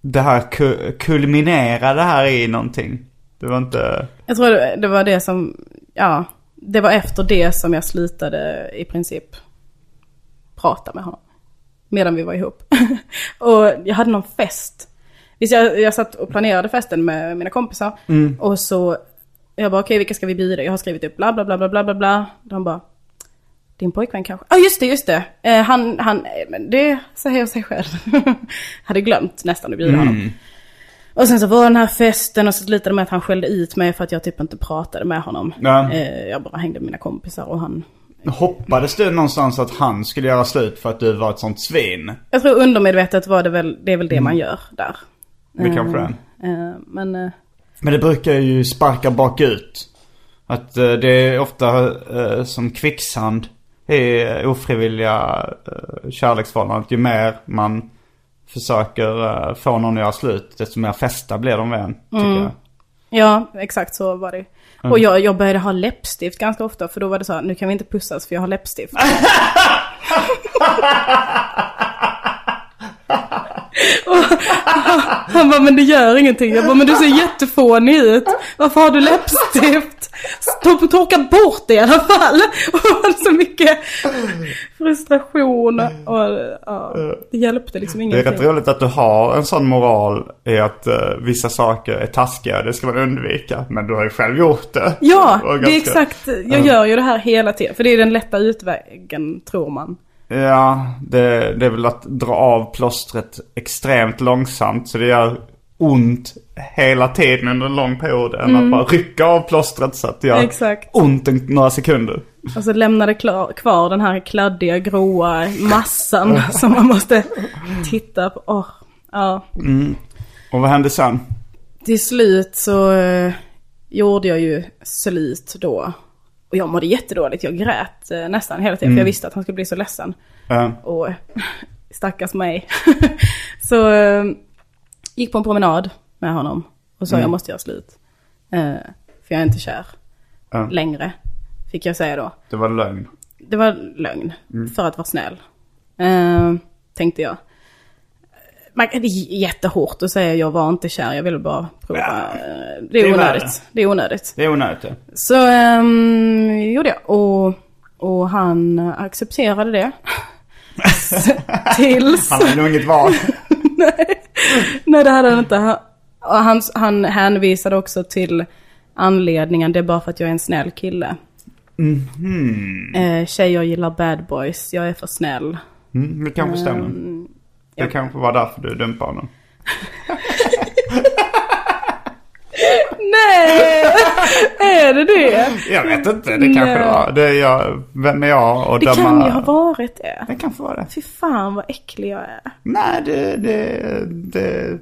det här ku- kulminerade här i någonting. Det var inte... Jag tror det var det som, ja, det var efter det som jag slutade i princip prata med honom. Medan vi var ihop. och jag hade någon fest. Visst, jag, jag satt och planerade festen med mina kompisar. Och så, jag bara okej vilka ska vi bjuda? Jag har skrivit upp bla bla bla bla bla bla bla. De bara, din pojkvän kanske? Ja ah, just det, just det. Eh, han, han, eh, men det säger sig själv. hade glömt nästan att bjuda honom. Och sen så var den här festen och så slutade det med att han skällde ut mig för att jag typ inte pratade med honom. Ja. Eh, jag bara hängde med mina kompisar och han... Hoppades du någonstans att han skulle göra slut för att du var ett sånt svin? Jag tror undermedvetet var det väl, det är väl det man gör där. Det kanske det är. Eh, men eh, Men det brukar ju sparka bakut. Att eh, det är ofta eh, som kvicksand i ofrivilliga kärleksförhållanden. Ju mer man försöker eh, få någon att göra slut, desto mer fästa blir de en, tycker jag. ja, exakt så var det. Och jag, jag började ha läppstift ganska ofta för då var det så här, nu kan vi inte pussas för jag har läppstift. Och han bara, men det gör ingenting. Jag bara, men du ser jättefånig ut. Varför har du läppstift? Och torka bort det i alla fall. Och så mycket frustration. Och ja, det hjälpte liksom Det är ingenting. rätt roligt att du har en sån moral i att eh, vissa saker är taskiga, det ska man undvika. Men du har ju själv gjort det. Ja, det är exakt. Jag gör ju det här hela tiden. För det är den lätta utvägen, tror man. Ja, det, det är väl att dra av plåstret extremt långsamt. Så det gör ont hela tiden under en lång period än att bara rycka av plåstret så att det gör Exakt. ont en, några sekunder. Och så lämnade klar, kvar den här kladdiga gråa massan som man måste titta på. Åh, ja. Och vad hände sen? Till slut så eh, gjorde jag ju slut då. Och jag mådde jättedåligt. Jag grät eh, nästan hela tiden. För jag visste att han skulle bli så ledsen. Eh, Och stackars mig. så eh, gick på en promenad med honom. Och sa jag måste göra slut. Eh, för jag är inte kär längre. Fick jag säga då. det var lögn. Det var lögn. För att vara snäll. Eh, tänkte jag. Man, det är jättehårt att säga jag var inte kär, jag ville bara prova. Ja. Eh, Det Det är är onödigt. Det är onödigt. Det är onödigt ja. Så um, gjorde jag. Och, och han accepterade det. Tills... Han hade nog inget val. Nej, det hade han inte. Han, han, han hänvisade också till anledningen. Det är bara för att jag är en snäll kille. Eh, tjejer gillar bad boys. Jag är för snäll. Mm, det kanske stämmer. Det kanske var därför du dumpade honom. Nej! är det det? Jag vet inte, det kanske Nej. var. Det är jag, vem är jag och Det döma? kan ju ha varit det. Det kanske var det. Fy fan vad äcklig jag är. Nej, det, det, det,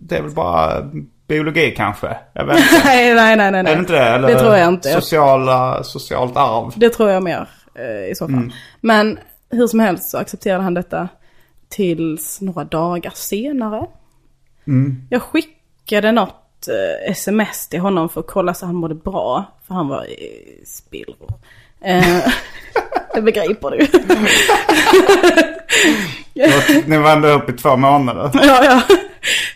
det är väl bara biologi kanske. Jag vet inte. Nej, nej, nej, nej. Är det inte det? Eller Det tror jag inte. Sociala, socialt arv. Det tror jag mer eh, i så fall. Men hur som helst så accepterade han detta tills några dagar senare. Jag skickade något eh, sms till honom för att kolla så han mådde bra. För han var i spillror. Eh, det begriper du. Ni var ändå upp i två månader. ja, ja.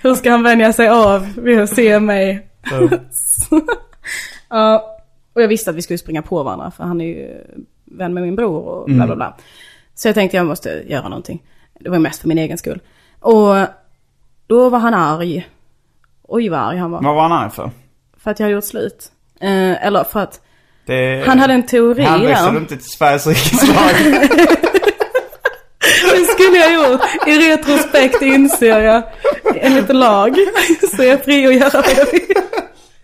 Hur ska han vänja sig av vid att se mig? Ja, och jag visste att vi skulle springa på varandra för han är ju vän med min bror och bla bla bla. Så jag tänkte jag måste göra någonting. Det var mest för min egen skull. Och då var han arg. Oj vad arg han var. Vad var han arg för? För att jag hade gjort slut. Eh, eller för att Det, han hade en teori Han där. inte till Sveriges riksdag. Det skulle jag gjort. I retrospekt inser jag enligt lag. Så jag är fri att göra vad jag vill.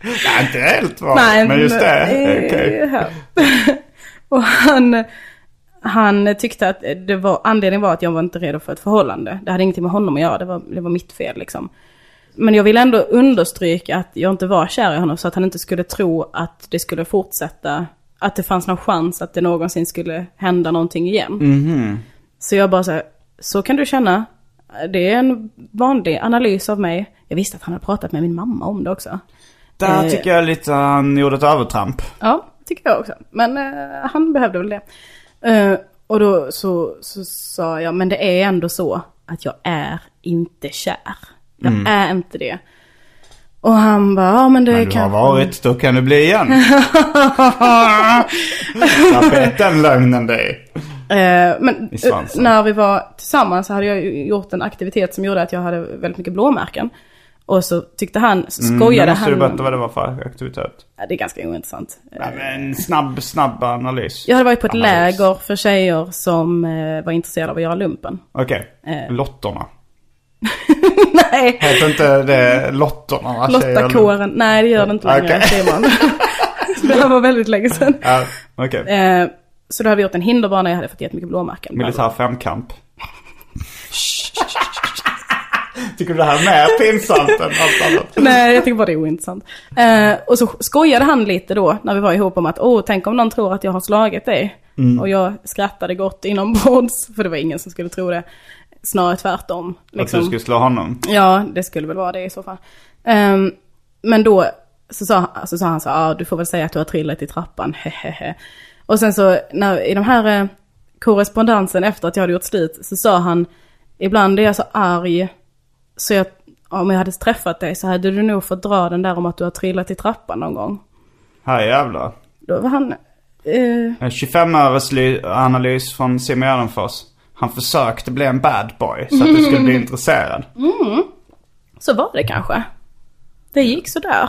Nej, inte helt va? Nej, men just det. Okej. ja. Och han, han tyckte att det var, anledningen var att jag var inte redo för ett förhållande. Det hade ingenting med honom att göra, det var, det var mitt fel liksom. Men jag vill ändå understryka att jag inte var kär i honom så att han inte skulle tro att det skulle fortsätta. Att det fanns någon chans att det någonsin skulle hända någonting igen. Så jag bara så här, så kan du känna. Det är en vanlig analys av mig. Jag visste att han hade pratat med min mamma om det också. Där Eh. tycker jag lite han gjorde ett övertramp. Ja, tycker jag också. Men eh, han behövde väl det. Eh, och då så, så sa jag, men det är ändå så att jag är inte kär. Jag är inte det. Och han bara, ja men det Men du har kanske... varit, då kan du bli igen. Vad bet den lögnen dig? Eh, men eh, när vi var tillsammans så hade jag gjort en aktivitet som gjorde att jag hade väldigt mycket blåmärken. Och så tyckte han, så Mm, skojade nu måste han. du berätta vad det var för aktivitet. Ja, det är ganska ointressant. Nej, men snabb, snabb analys. Jag hade varit på ett Analys. läger för tjejer som eh, var intresserade av att göra lumpen. Okej, Eh. lottorna. Nej, Heter inte det lottorna? Lottakåren. Nej, det gör det inte längre. Simon. det här var väldigt länge sedan. Ja, okej. Eh, så då hade vi gjort en hinderbana, jag hade fått jättemycket blåmärken. Militär femkamp. Tycker du det här är mer pinsamt än allt annat? Nej, jag tycker bara det är ointressant. Eh, och så skojade han lite då när vi var ihop om att, åh, tänk om någon tror att jag har slagit dig. Mm. Och jag skrattade gott inombords, för det var ingen som skulle tro det. Snarare tvärtom. Att liksom. du skulle slå honom? Ja, det skulle väl vara det i så fall. Ehm, men då så sa, så sa han så ja du får väl säga att du har trillat i trappan, hehehe. Och sen så när, i de här eh, korrespondensen efter att jag hade gjort slut så sa han, ibland är jag så arg så jag, om jag hade träffat dig så hade du nog fått dra den där om att du har trillat i trappan någon gång. Här jävlar. Då var han, eh, En 25 öres ly- analys från Simon Gärdenfors. Han försökte bli en bad boy så att du skulle bli intresserad. så var det kanske. Det gick sådär.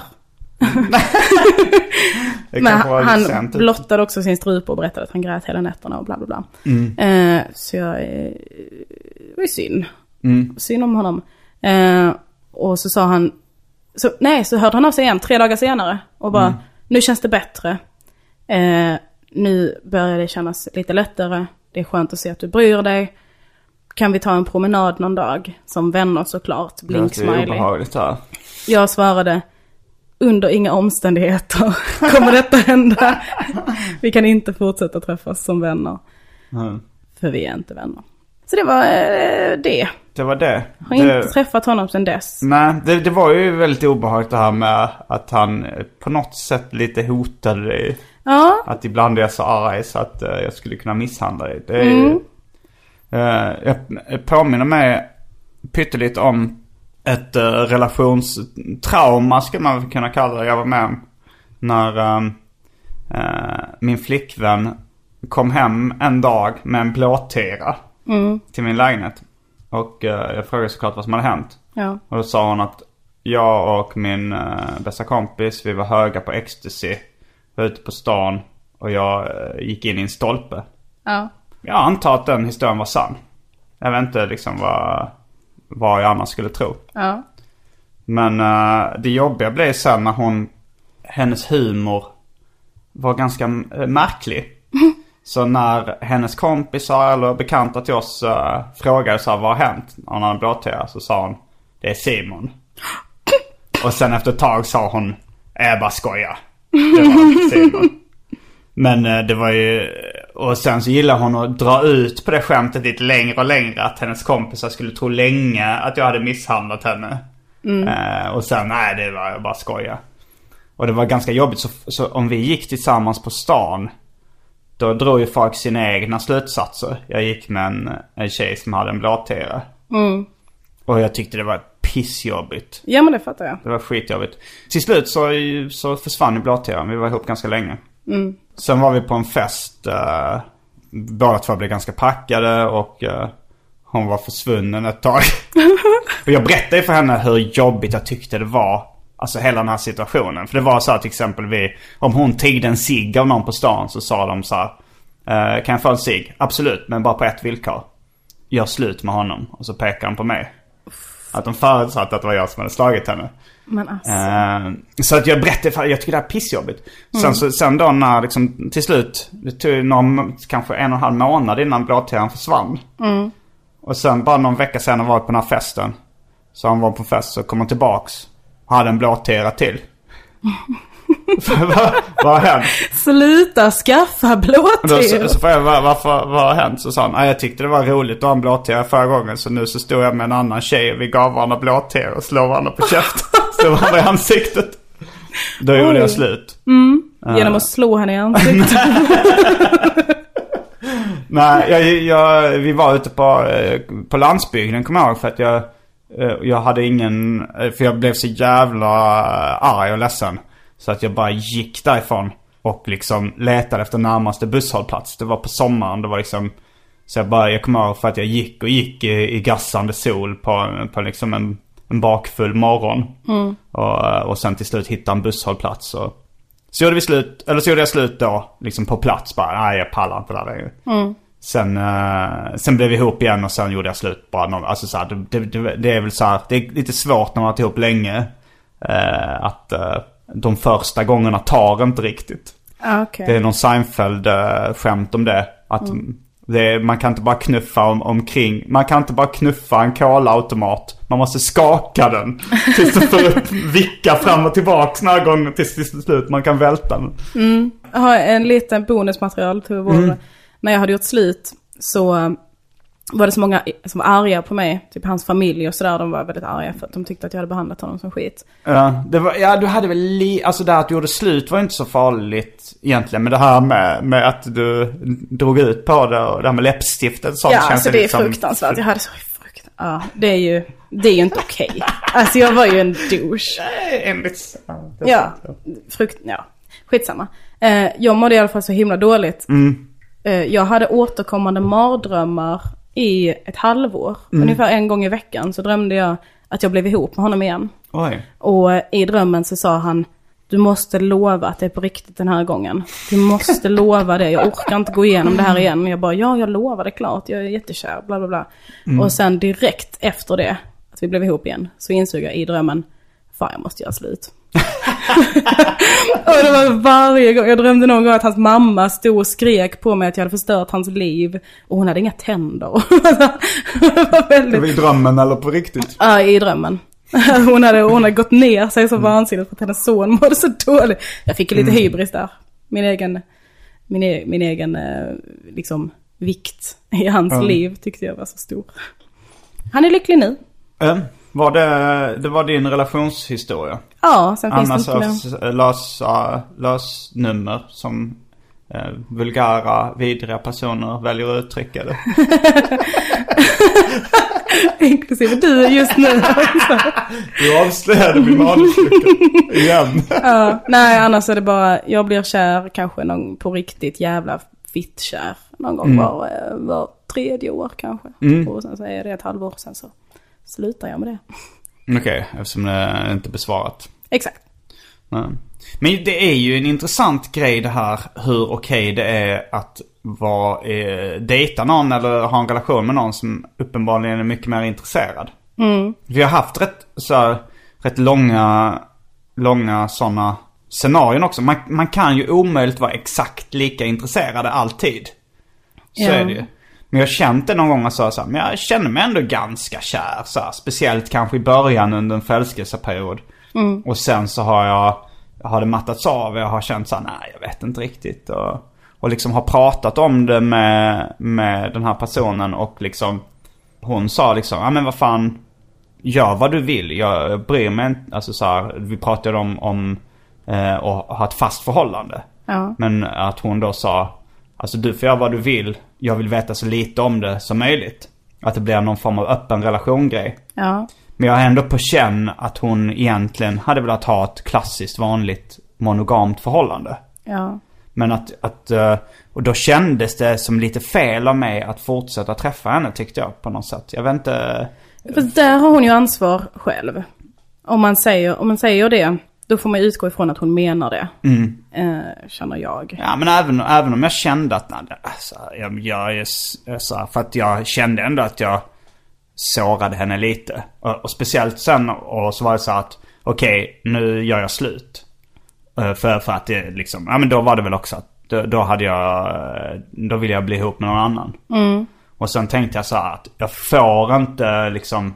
Men han sent. blottade också sin strupe och berättade att han grät hela nätterna och bla bla bla. Mm. Eh, så jag, eh, det var ju synd. Mm. Synd om honom. Eh, Och så sa han, så, nej så hörde han av sig igen tre dagar senare och bara, nu känns det bättre. Eh, nu börjar det kännas lite lättare. Det är skönt att se att du bryr dig. Kan vi ta en promenad någon dag? Som vänner såklart. Blink smiley. obehagligt här. Jag svarade, under inga omständigheter kommer detta hända. Vi kan inte fortsätta träffas som vänner. Mm. För vi är inte vänner. Så det var eh, det. Det var det. Har det... inte träffat honom sedan dess. Nej, det, det var ju väldigt obehagligt det här med att han eh, på något sätt lite hotade dig. Ja, Att ibland är jag så arg så att eh, jag skulle kunna misshandla dig. Det är ju, eh, jag påminner mig pyttelite om ett uh, relationstrauma skulle man kunna kalla det jag var med om. När ehm, eh, min flickvän kom hem en dag med en blåtira till min lägenhet. Och eh, jag frågade såklart vad som hade hänt. ja. Och då sa hon att jag och min uh, bästa kompis, vi var höga på ecstasy. Var ute på stan och jag eh, gick in i en stolpe. ja. Jag antar att den historien var sann. Jag vet inte liksom vad, vad jag annars skulle tro. ja. Men eh, det jobbiga blev sen när hon, hennes humor var ganska eh, märklig. Så när hennes kompisar eller bekanta till oss uh, frågade så här, vad har hänt? När hon hade blåtira så sa hon, det är Simon. Och sen efter ett tag sa hon, jag bara skojar. Det var Simon. Men eh, det var ju, och sen så gillade hon att dra ut på det skämtet lite längre och längre. Att hennes kompisar skulle tro länge att jag hade misshandlat henne. Eh, och sen, nej det var jag bara skoja. Och det var ganska jobbigt så, så om vi gick tillsammans på stan. Då drog ju folk sina egna slutsatser. Jag gick med en, en tjej som hade en blåtira. Och jag tyckte det var pissjobbigt. Ja men det fattar jag. Det var skitjobbigt. Till slut så, så försvann ju blåtiran. Vi var ihop ganska länge. Sen var vi på en fest. Uh, båda två blev ganska packade och eh, hon var försvunnen ett tag. och jag berättade för henne hur jobbigt jag tyckte det var. Alltså hela den här situationen. För det var så här till exempel vi, om hon tiggde en cigg av någon på stan så sa de så här. "Eh, kan jag få en cigg? Absolut, men bara på ett villkor. Gör slut med honom. Och så pekar han på mig. Att de förutsatte att det var jag som hade slagit henne. Men alltså. Eh, så att jag berättade, för jag tycker det här är pissjobbigt. Sen, så, sen då när liksom till slut, det tog någon, kanske en och en halv månad innan blåtiran försvann. Och sen bara någon vecka senare var jag på den här festen. Så han var på fest så kom han tillbaks. Hade en blåtira till. vad, vad har hänt? Sluta skaffa Då, så, så frågade jag "Vad- varför, vad har hänt? Så sa han, "Ah, jag tyckte det var roligt att ha en blåtira förra gången. Så nu så stod jag med en annan tjej och vi gav varandra blåtira och slog varandra på käften. slog varandra i ansiktet. Då gjorde jag slut. Genom att slå henne i ansiktet. Nej, jag, jag, vi var ute på, eh, på landsbygden kommer jag ihåg för att jag, eh, jag hade ingen, eh, för jag blev så jävla eh, arg och ledsen. Så att jag bara gick därifrån och liksom letade efter närmaste busshållplats. Det var på sommaren, det var liksom Så jag bara, jag kommer ihåg för att jag gick och gick i, i gassande sol på, på liksom en, en bakfull morgon. Och, eh, och sen till slut hittade en busshållplats och så gjorde vi slut, eller så gjorde jag slut då, liksom på plats bara. Nej jag pallar inte det där längre. Sen, eh, sen blev vi ihop igen och sen gjorde jag slut bara någon, alltså så här, det, det, det, det är väl så här, det är lite svårt när man har varit ihop länge. eh, att eh, de första gångerna tar inte riktigt. Ah, Okej. Det är någon Seinfeld-skämt om det. Att det är, man kan inte bara knuffa om, omkring. Man kan inte bara knuffa en kolautomat. Man måste skaka den. Tills den får upp, vicka fram och tillbaks några gånger tills till slut man kan välta den. Jag har en liten bonusmaterial till vår, Mm. När jag hade gjort slut så var det så många som var arga på mig, typ hans familj och sådär, de var väldigt arga för att de tyckte att jag hade behandlat honom som skit. Ja, det var, ja du hade väl li, alltså det här att du gjorde slut var inte så farligt egentligen. Men det här med, med att du drog ut på det och det här med läppstiftet sånt ja, känns alltså ju det är liksom- fruktansvärt. Jag hade så frukt... Ja, det är ju, det är ju inte okej. Alltså jag var ju en douche. Enligt... Ja, det frukt, ja, skitsamma. Eh, jag mådde i alla fall så himla dåligt. Eh, jag hade återkommande mardrömmar i ett halvår. Ungefär en gång i veckan så drömde jag att jag blev ihop med honom igen. Oj. Och i drömmen så sa han, du måste lova att det är på riktigt den här gången. Du måste lova det, jag orkar inte gå igenom det här igen. Jag bara, ja jag lovar det klart, jag är jättekär, bla bla bla. Och sen direkt efter det, att vi blev ihop igen, så insåg jag i drömmen, fan jag måste göra slut. och det var varje gång, jag drömde någon gång att hans mamma stod och skrek på mig att jag hade förstört hans liv. Och hon hade inga tänder. det var väldigt... I drömmen eller på riktigt? Ja, i drömmen. Hon hade, hon hade gått ner sig så vansinnigt för att hennes son mådde så dåligt. Jag fick lite hybris där. Min egen, min, e, min egen eh, liksom vikt i hans Mm. liv tyckte jag var så stor. Han är lycklig nu. Eh, Var det, det var din relationshistoria? Ja, sen finns Annars det inte lösa, lösnummer som eh, vulgära, vidriga personer väljer att uttrycka det. Inklusive du just nu. Du avslöjade min manuslucka igen. ja, nej, annars är det bara, jag blir kär kanske någon på riktigt jävla fittkär. Någon gång var, eh, var tredje år kanske. Och sen så är det ett halvår sen så slutar jag med det. Okej, eftersom det är inte besvarat. Exakt. Nej. Men det är ju en intressant grej det här hur okej det är att vara, eh, dejta någon eller ha en relation med någon som uppenbarligen är mycket mer intresserad. Vi har haft rätt, så här, rätt långa, långa sådana scenarion också. Man, man kan ju omöjligt vara exakt lika intresserade alltid. Så Ja. är det ju. Men jag har känt det någon gång och så, så här, men jag känner mig ändå ganska kär. Så här, speciellt kanske i början under en förälskelseperiod. Och sen så har jag, har det mattats av. Jag har känt så här, nej jag vet inte riktigt. Och, och liksom har pratat om det med, med den här personen och liksom hon sa liksom, ja men vad fan, gör vad du vill. Jag, jag bryr mig inte. Alltså så här, vi pratade om, om eh, att ha ett fast förhållande. Ja. Men att hon då sa, alltså du får göra vad du vill. Jag vill veta så lite om det som möjligt. Att det blir någon form av öppen relation-grej. Ja. Men jag har ändå på känn att hon egentligen hade velat ha ett klassiskt vanligt monogamt förhållande. Ja. Men att, att eh, och då kändes det som lite fel av mig att fortsätta träffa henne tyckte jag på något sätt. Jag vet inte. Fast där har hon ju ansvar själv. Om man säger, om man säger det, då får man utgå ifrån att hon menar det. Eh, känner jag. Ja men även, även om jag kände att, nej, alltså, jag, jag s- så för att jag kände ändå att jag sårade henne lite. Och, och speciellt sen och så var det så att, okej nu gör jag slut. Eh, För, för att det liksom, ja men då var det väl också att, då, då hade jag, eh, då ville jag bli ihop med någon annan. Och sen tänkte jag så här att jag får inte liksom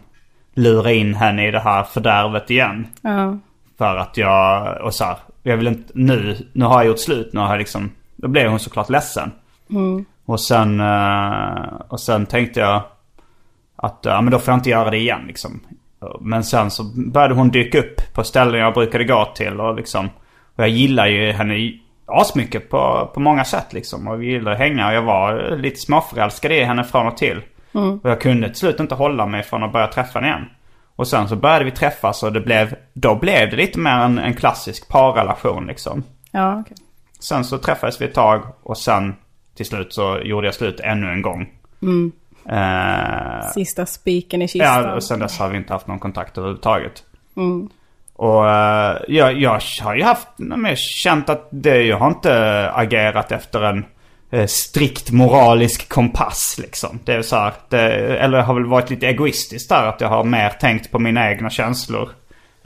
lura in henne i det här fördärvet igen. Ja. För att jag, och så här, jag vill inte, nu, nu har jag gjort slut, nu har jag liksom, då blev hon såklart ledsen. Och sen, eh, och sen tänkte jag att, ja men då får jag inte göra det igen liksom. Men sen så började hon dyka upp på ställen jag brukade gå till och liksom, och jag gillar ju henne asmycket på, på många sätt liksom. Och vi gillar att hänga och jag var lite småförälskad i henne från och till. Och jag kunde till slut inte hålla mig från att börja träffa henne igen. Och sen så började vi träffas och det blev, då blev det lite mer en, en klassisk parrelation liksom. Ja, okej. Sen så träffades vi ett tag och sen till slut så gjorde jag slut ännu en gång. Eh, Sista spiken i kistan. ja, och sen dess har vi inte haft någon kontakt överhuvudtaget. Och eh, jag, jag har ju haft, men känt att det, jag har inte agerat efter en strikt moralisk kompass liksom. Det är så här, det, eller har väl varit lite egoistisk där. Att jag har mer tänkt på mina egna känslor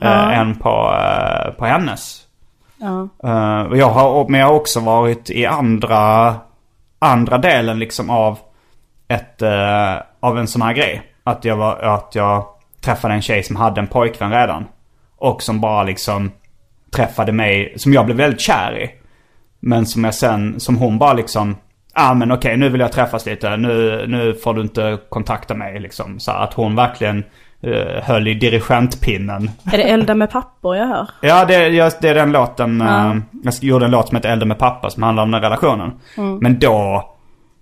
eh, än på, eh, på hennes. Ja. Eh, jag har, men jag har också varit i andra, andra delen liksom av ett, eh, av en sån här grej. Att jag var, att jag träffade en tjej som hade en pojkvän redan. Och som bara liksom träffade mig, som jag blev väldigt kär i. Men som jag sen, som hon bara liksom, ja ah, men okej nu vill jag träffas lite, nu, nu får du inte kontakta mig liksom. Så att hon verkligen eh, höll i dirigentpinnen. Är det elda med pappor jag hör? Ja, det, jag, det är den låten. Ja. eh, jag gjorde en låt som heter Elda med pappa som handlar om den relationen. Men då,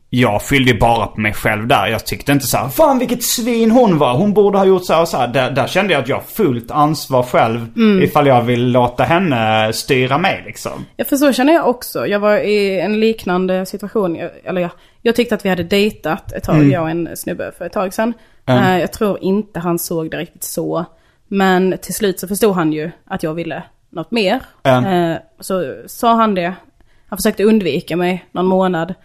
jag fyllde ju bara på mig själv där. Jag tyckte inte så här, fan vilket svin hon var. Hon borde ha gjort så här och så här. Där, där kände jag att jag har fullt ansvar själv. Ifall jag vill låta henne styra mig liksom. Ja, för så känner jag också. Jag var i en liknande situation. Jag- Eller ja, jag tyckte att vi hade dejtat ett tag, jag och en snubbe för ett tag sedan. Eh, jag tror inte han såg det riktigt så. Men till slut så förstod han ju att jag ville något mer. Ja. Eh, så sa han det. Han försökte undvika mig någon månad.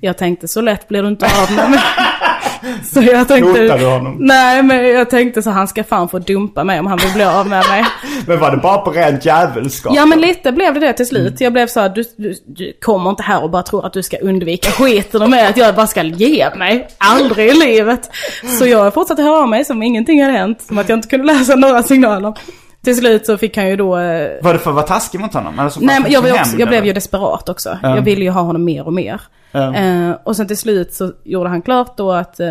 Jag tänkte så lätt blir du inte av med mig. Så jag tänkte... Hotade du honom? Nej, men jag tänkte så han ska fan få dumpa mig om han vill bli av med mig. Men var det bara på rent djävulskap? Ja men lite blev det det till slut. Jag blev så här, du, du, du kommer inte här och bara tror att du ska undvika skiten med att jag bara ska ge mig. Aldrig i livet. Så jag fortsatte höra av mig som ingenting hade hänt. Som att jag inte kunde läsa några signaler. Till slut så fick han ju då... eh, Var det för att vara taskig mot honom? Eller så Nej men jag, var också, jag blev ju desperat också. Ja. Jag ville ju ha honom mer och mer. Ja. Eh, och sen till slut så gjorde han klart då att eh,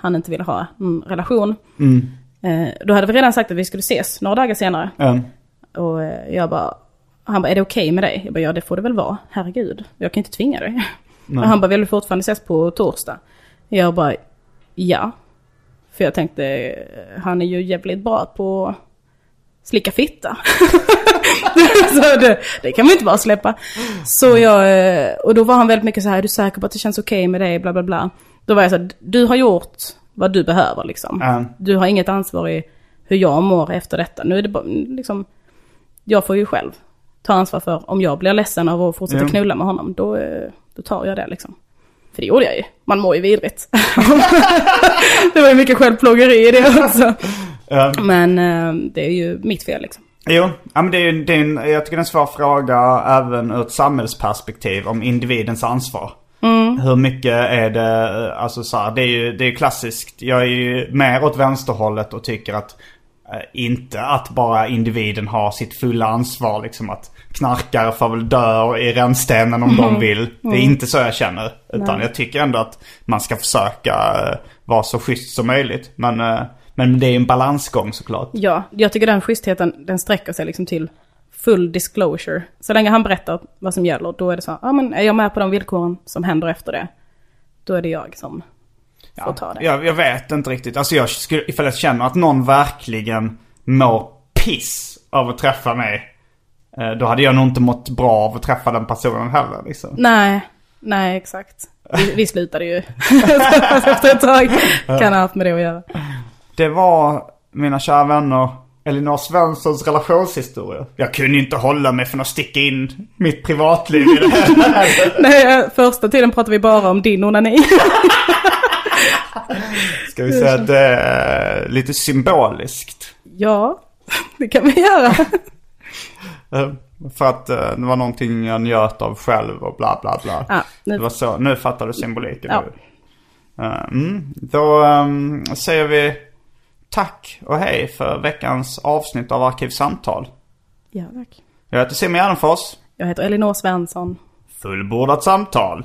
han inte ville ha en relation. Mm. Eh, då hade vi redan sagt att vi skulle ses några dagar senare. Ja. Och jag bara, han bara, är det okej med dig? Jag bara, ja det får det väl vara. Herregud, jag kan inte tvinga dig. Och han bara, vill du fortfarande ses på torsdag? Jag bara, ja. För jag tänkte, han är ju jävligt bra på slicka fitta. så det, det kan vi inte bara släppa. Så jag, eh, och då var han väldigt mycket så här, är du säker på att det känns okej med dig? Bla bla bla. Då var jag så här, du har gjort vad du behöver liksom. Ja. Du har inget ansvar i hur jag mår efter detta. Nu är det bara, liksom, jag får ju själv ta ansvar för om jag blir ledsen av att fortsätta Ja. knulla med honom. Då, eh, då tar jag det liksom. För det gjorde jag ju. Man mår ju vidrigt. det var ju mycket självplågeri i det också. Ja. Men eh, det är ju mitt fel liksom. Jo, ja, men det är det är en, jag tycker det är en svår fråga även ur ett samhällsperspektiv om individens ansvar. Hur mycket är det, eh, alltså så här, det är ju det är klassiskt. Jag är ju mer åt vänsterhållet och tycker att eh, inte att bara individen har sitt fulla ansvar liksom att knarkare får väl dö i rännstenen om de vill. Det är inte så jag känner. Utan jag tycker ändå att man ska försöka eh, vara så schysst som möjligt. Men, eh, men det är en balansgång såklart. Ja, jag tycker den schystheten, den sträcker sig liksom till full disclosure. Så länge han berättar vad som gäller, då är det så, ja ah, men är jag med på de villkoren som händer efter det, då är det jag som får ta det. Jag, jag vet inte riktigt. Alltså jag skulle, ifall jag känner att någon verkligen mår piss av att träffa mig. eh, Då hade jag nog inte mått bra av att träffa den personen heller liksom. Nej, nej exakt. Vi, vi slutade ju efter ett tag. Kan ha haft med det att göra. Det var, mina kära vänner, Elinor Svenssons relationshistoria. Jag kunde inte hålla mig från att sticka in mitt privatliv i det här. Nej, första tiden pratade vi bara om din onani. Ska vi säga att det är lite symboliskt. ja, det kan vi göra. Eh, För att eh, det var någonting jag njöt av själv och bla bla bla. Ja, nu- Det var så, nu fattar du symboliken. Ja. Eh, mm. Då ehm, säger vi tack och hej för veckans avsnitt av Arkivsamtal. Ja, tack. Jag heter Simon Gärdenfors. Jag heter Elinor Svensson. Fullbordat samtal.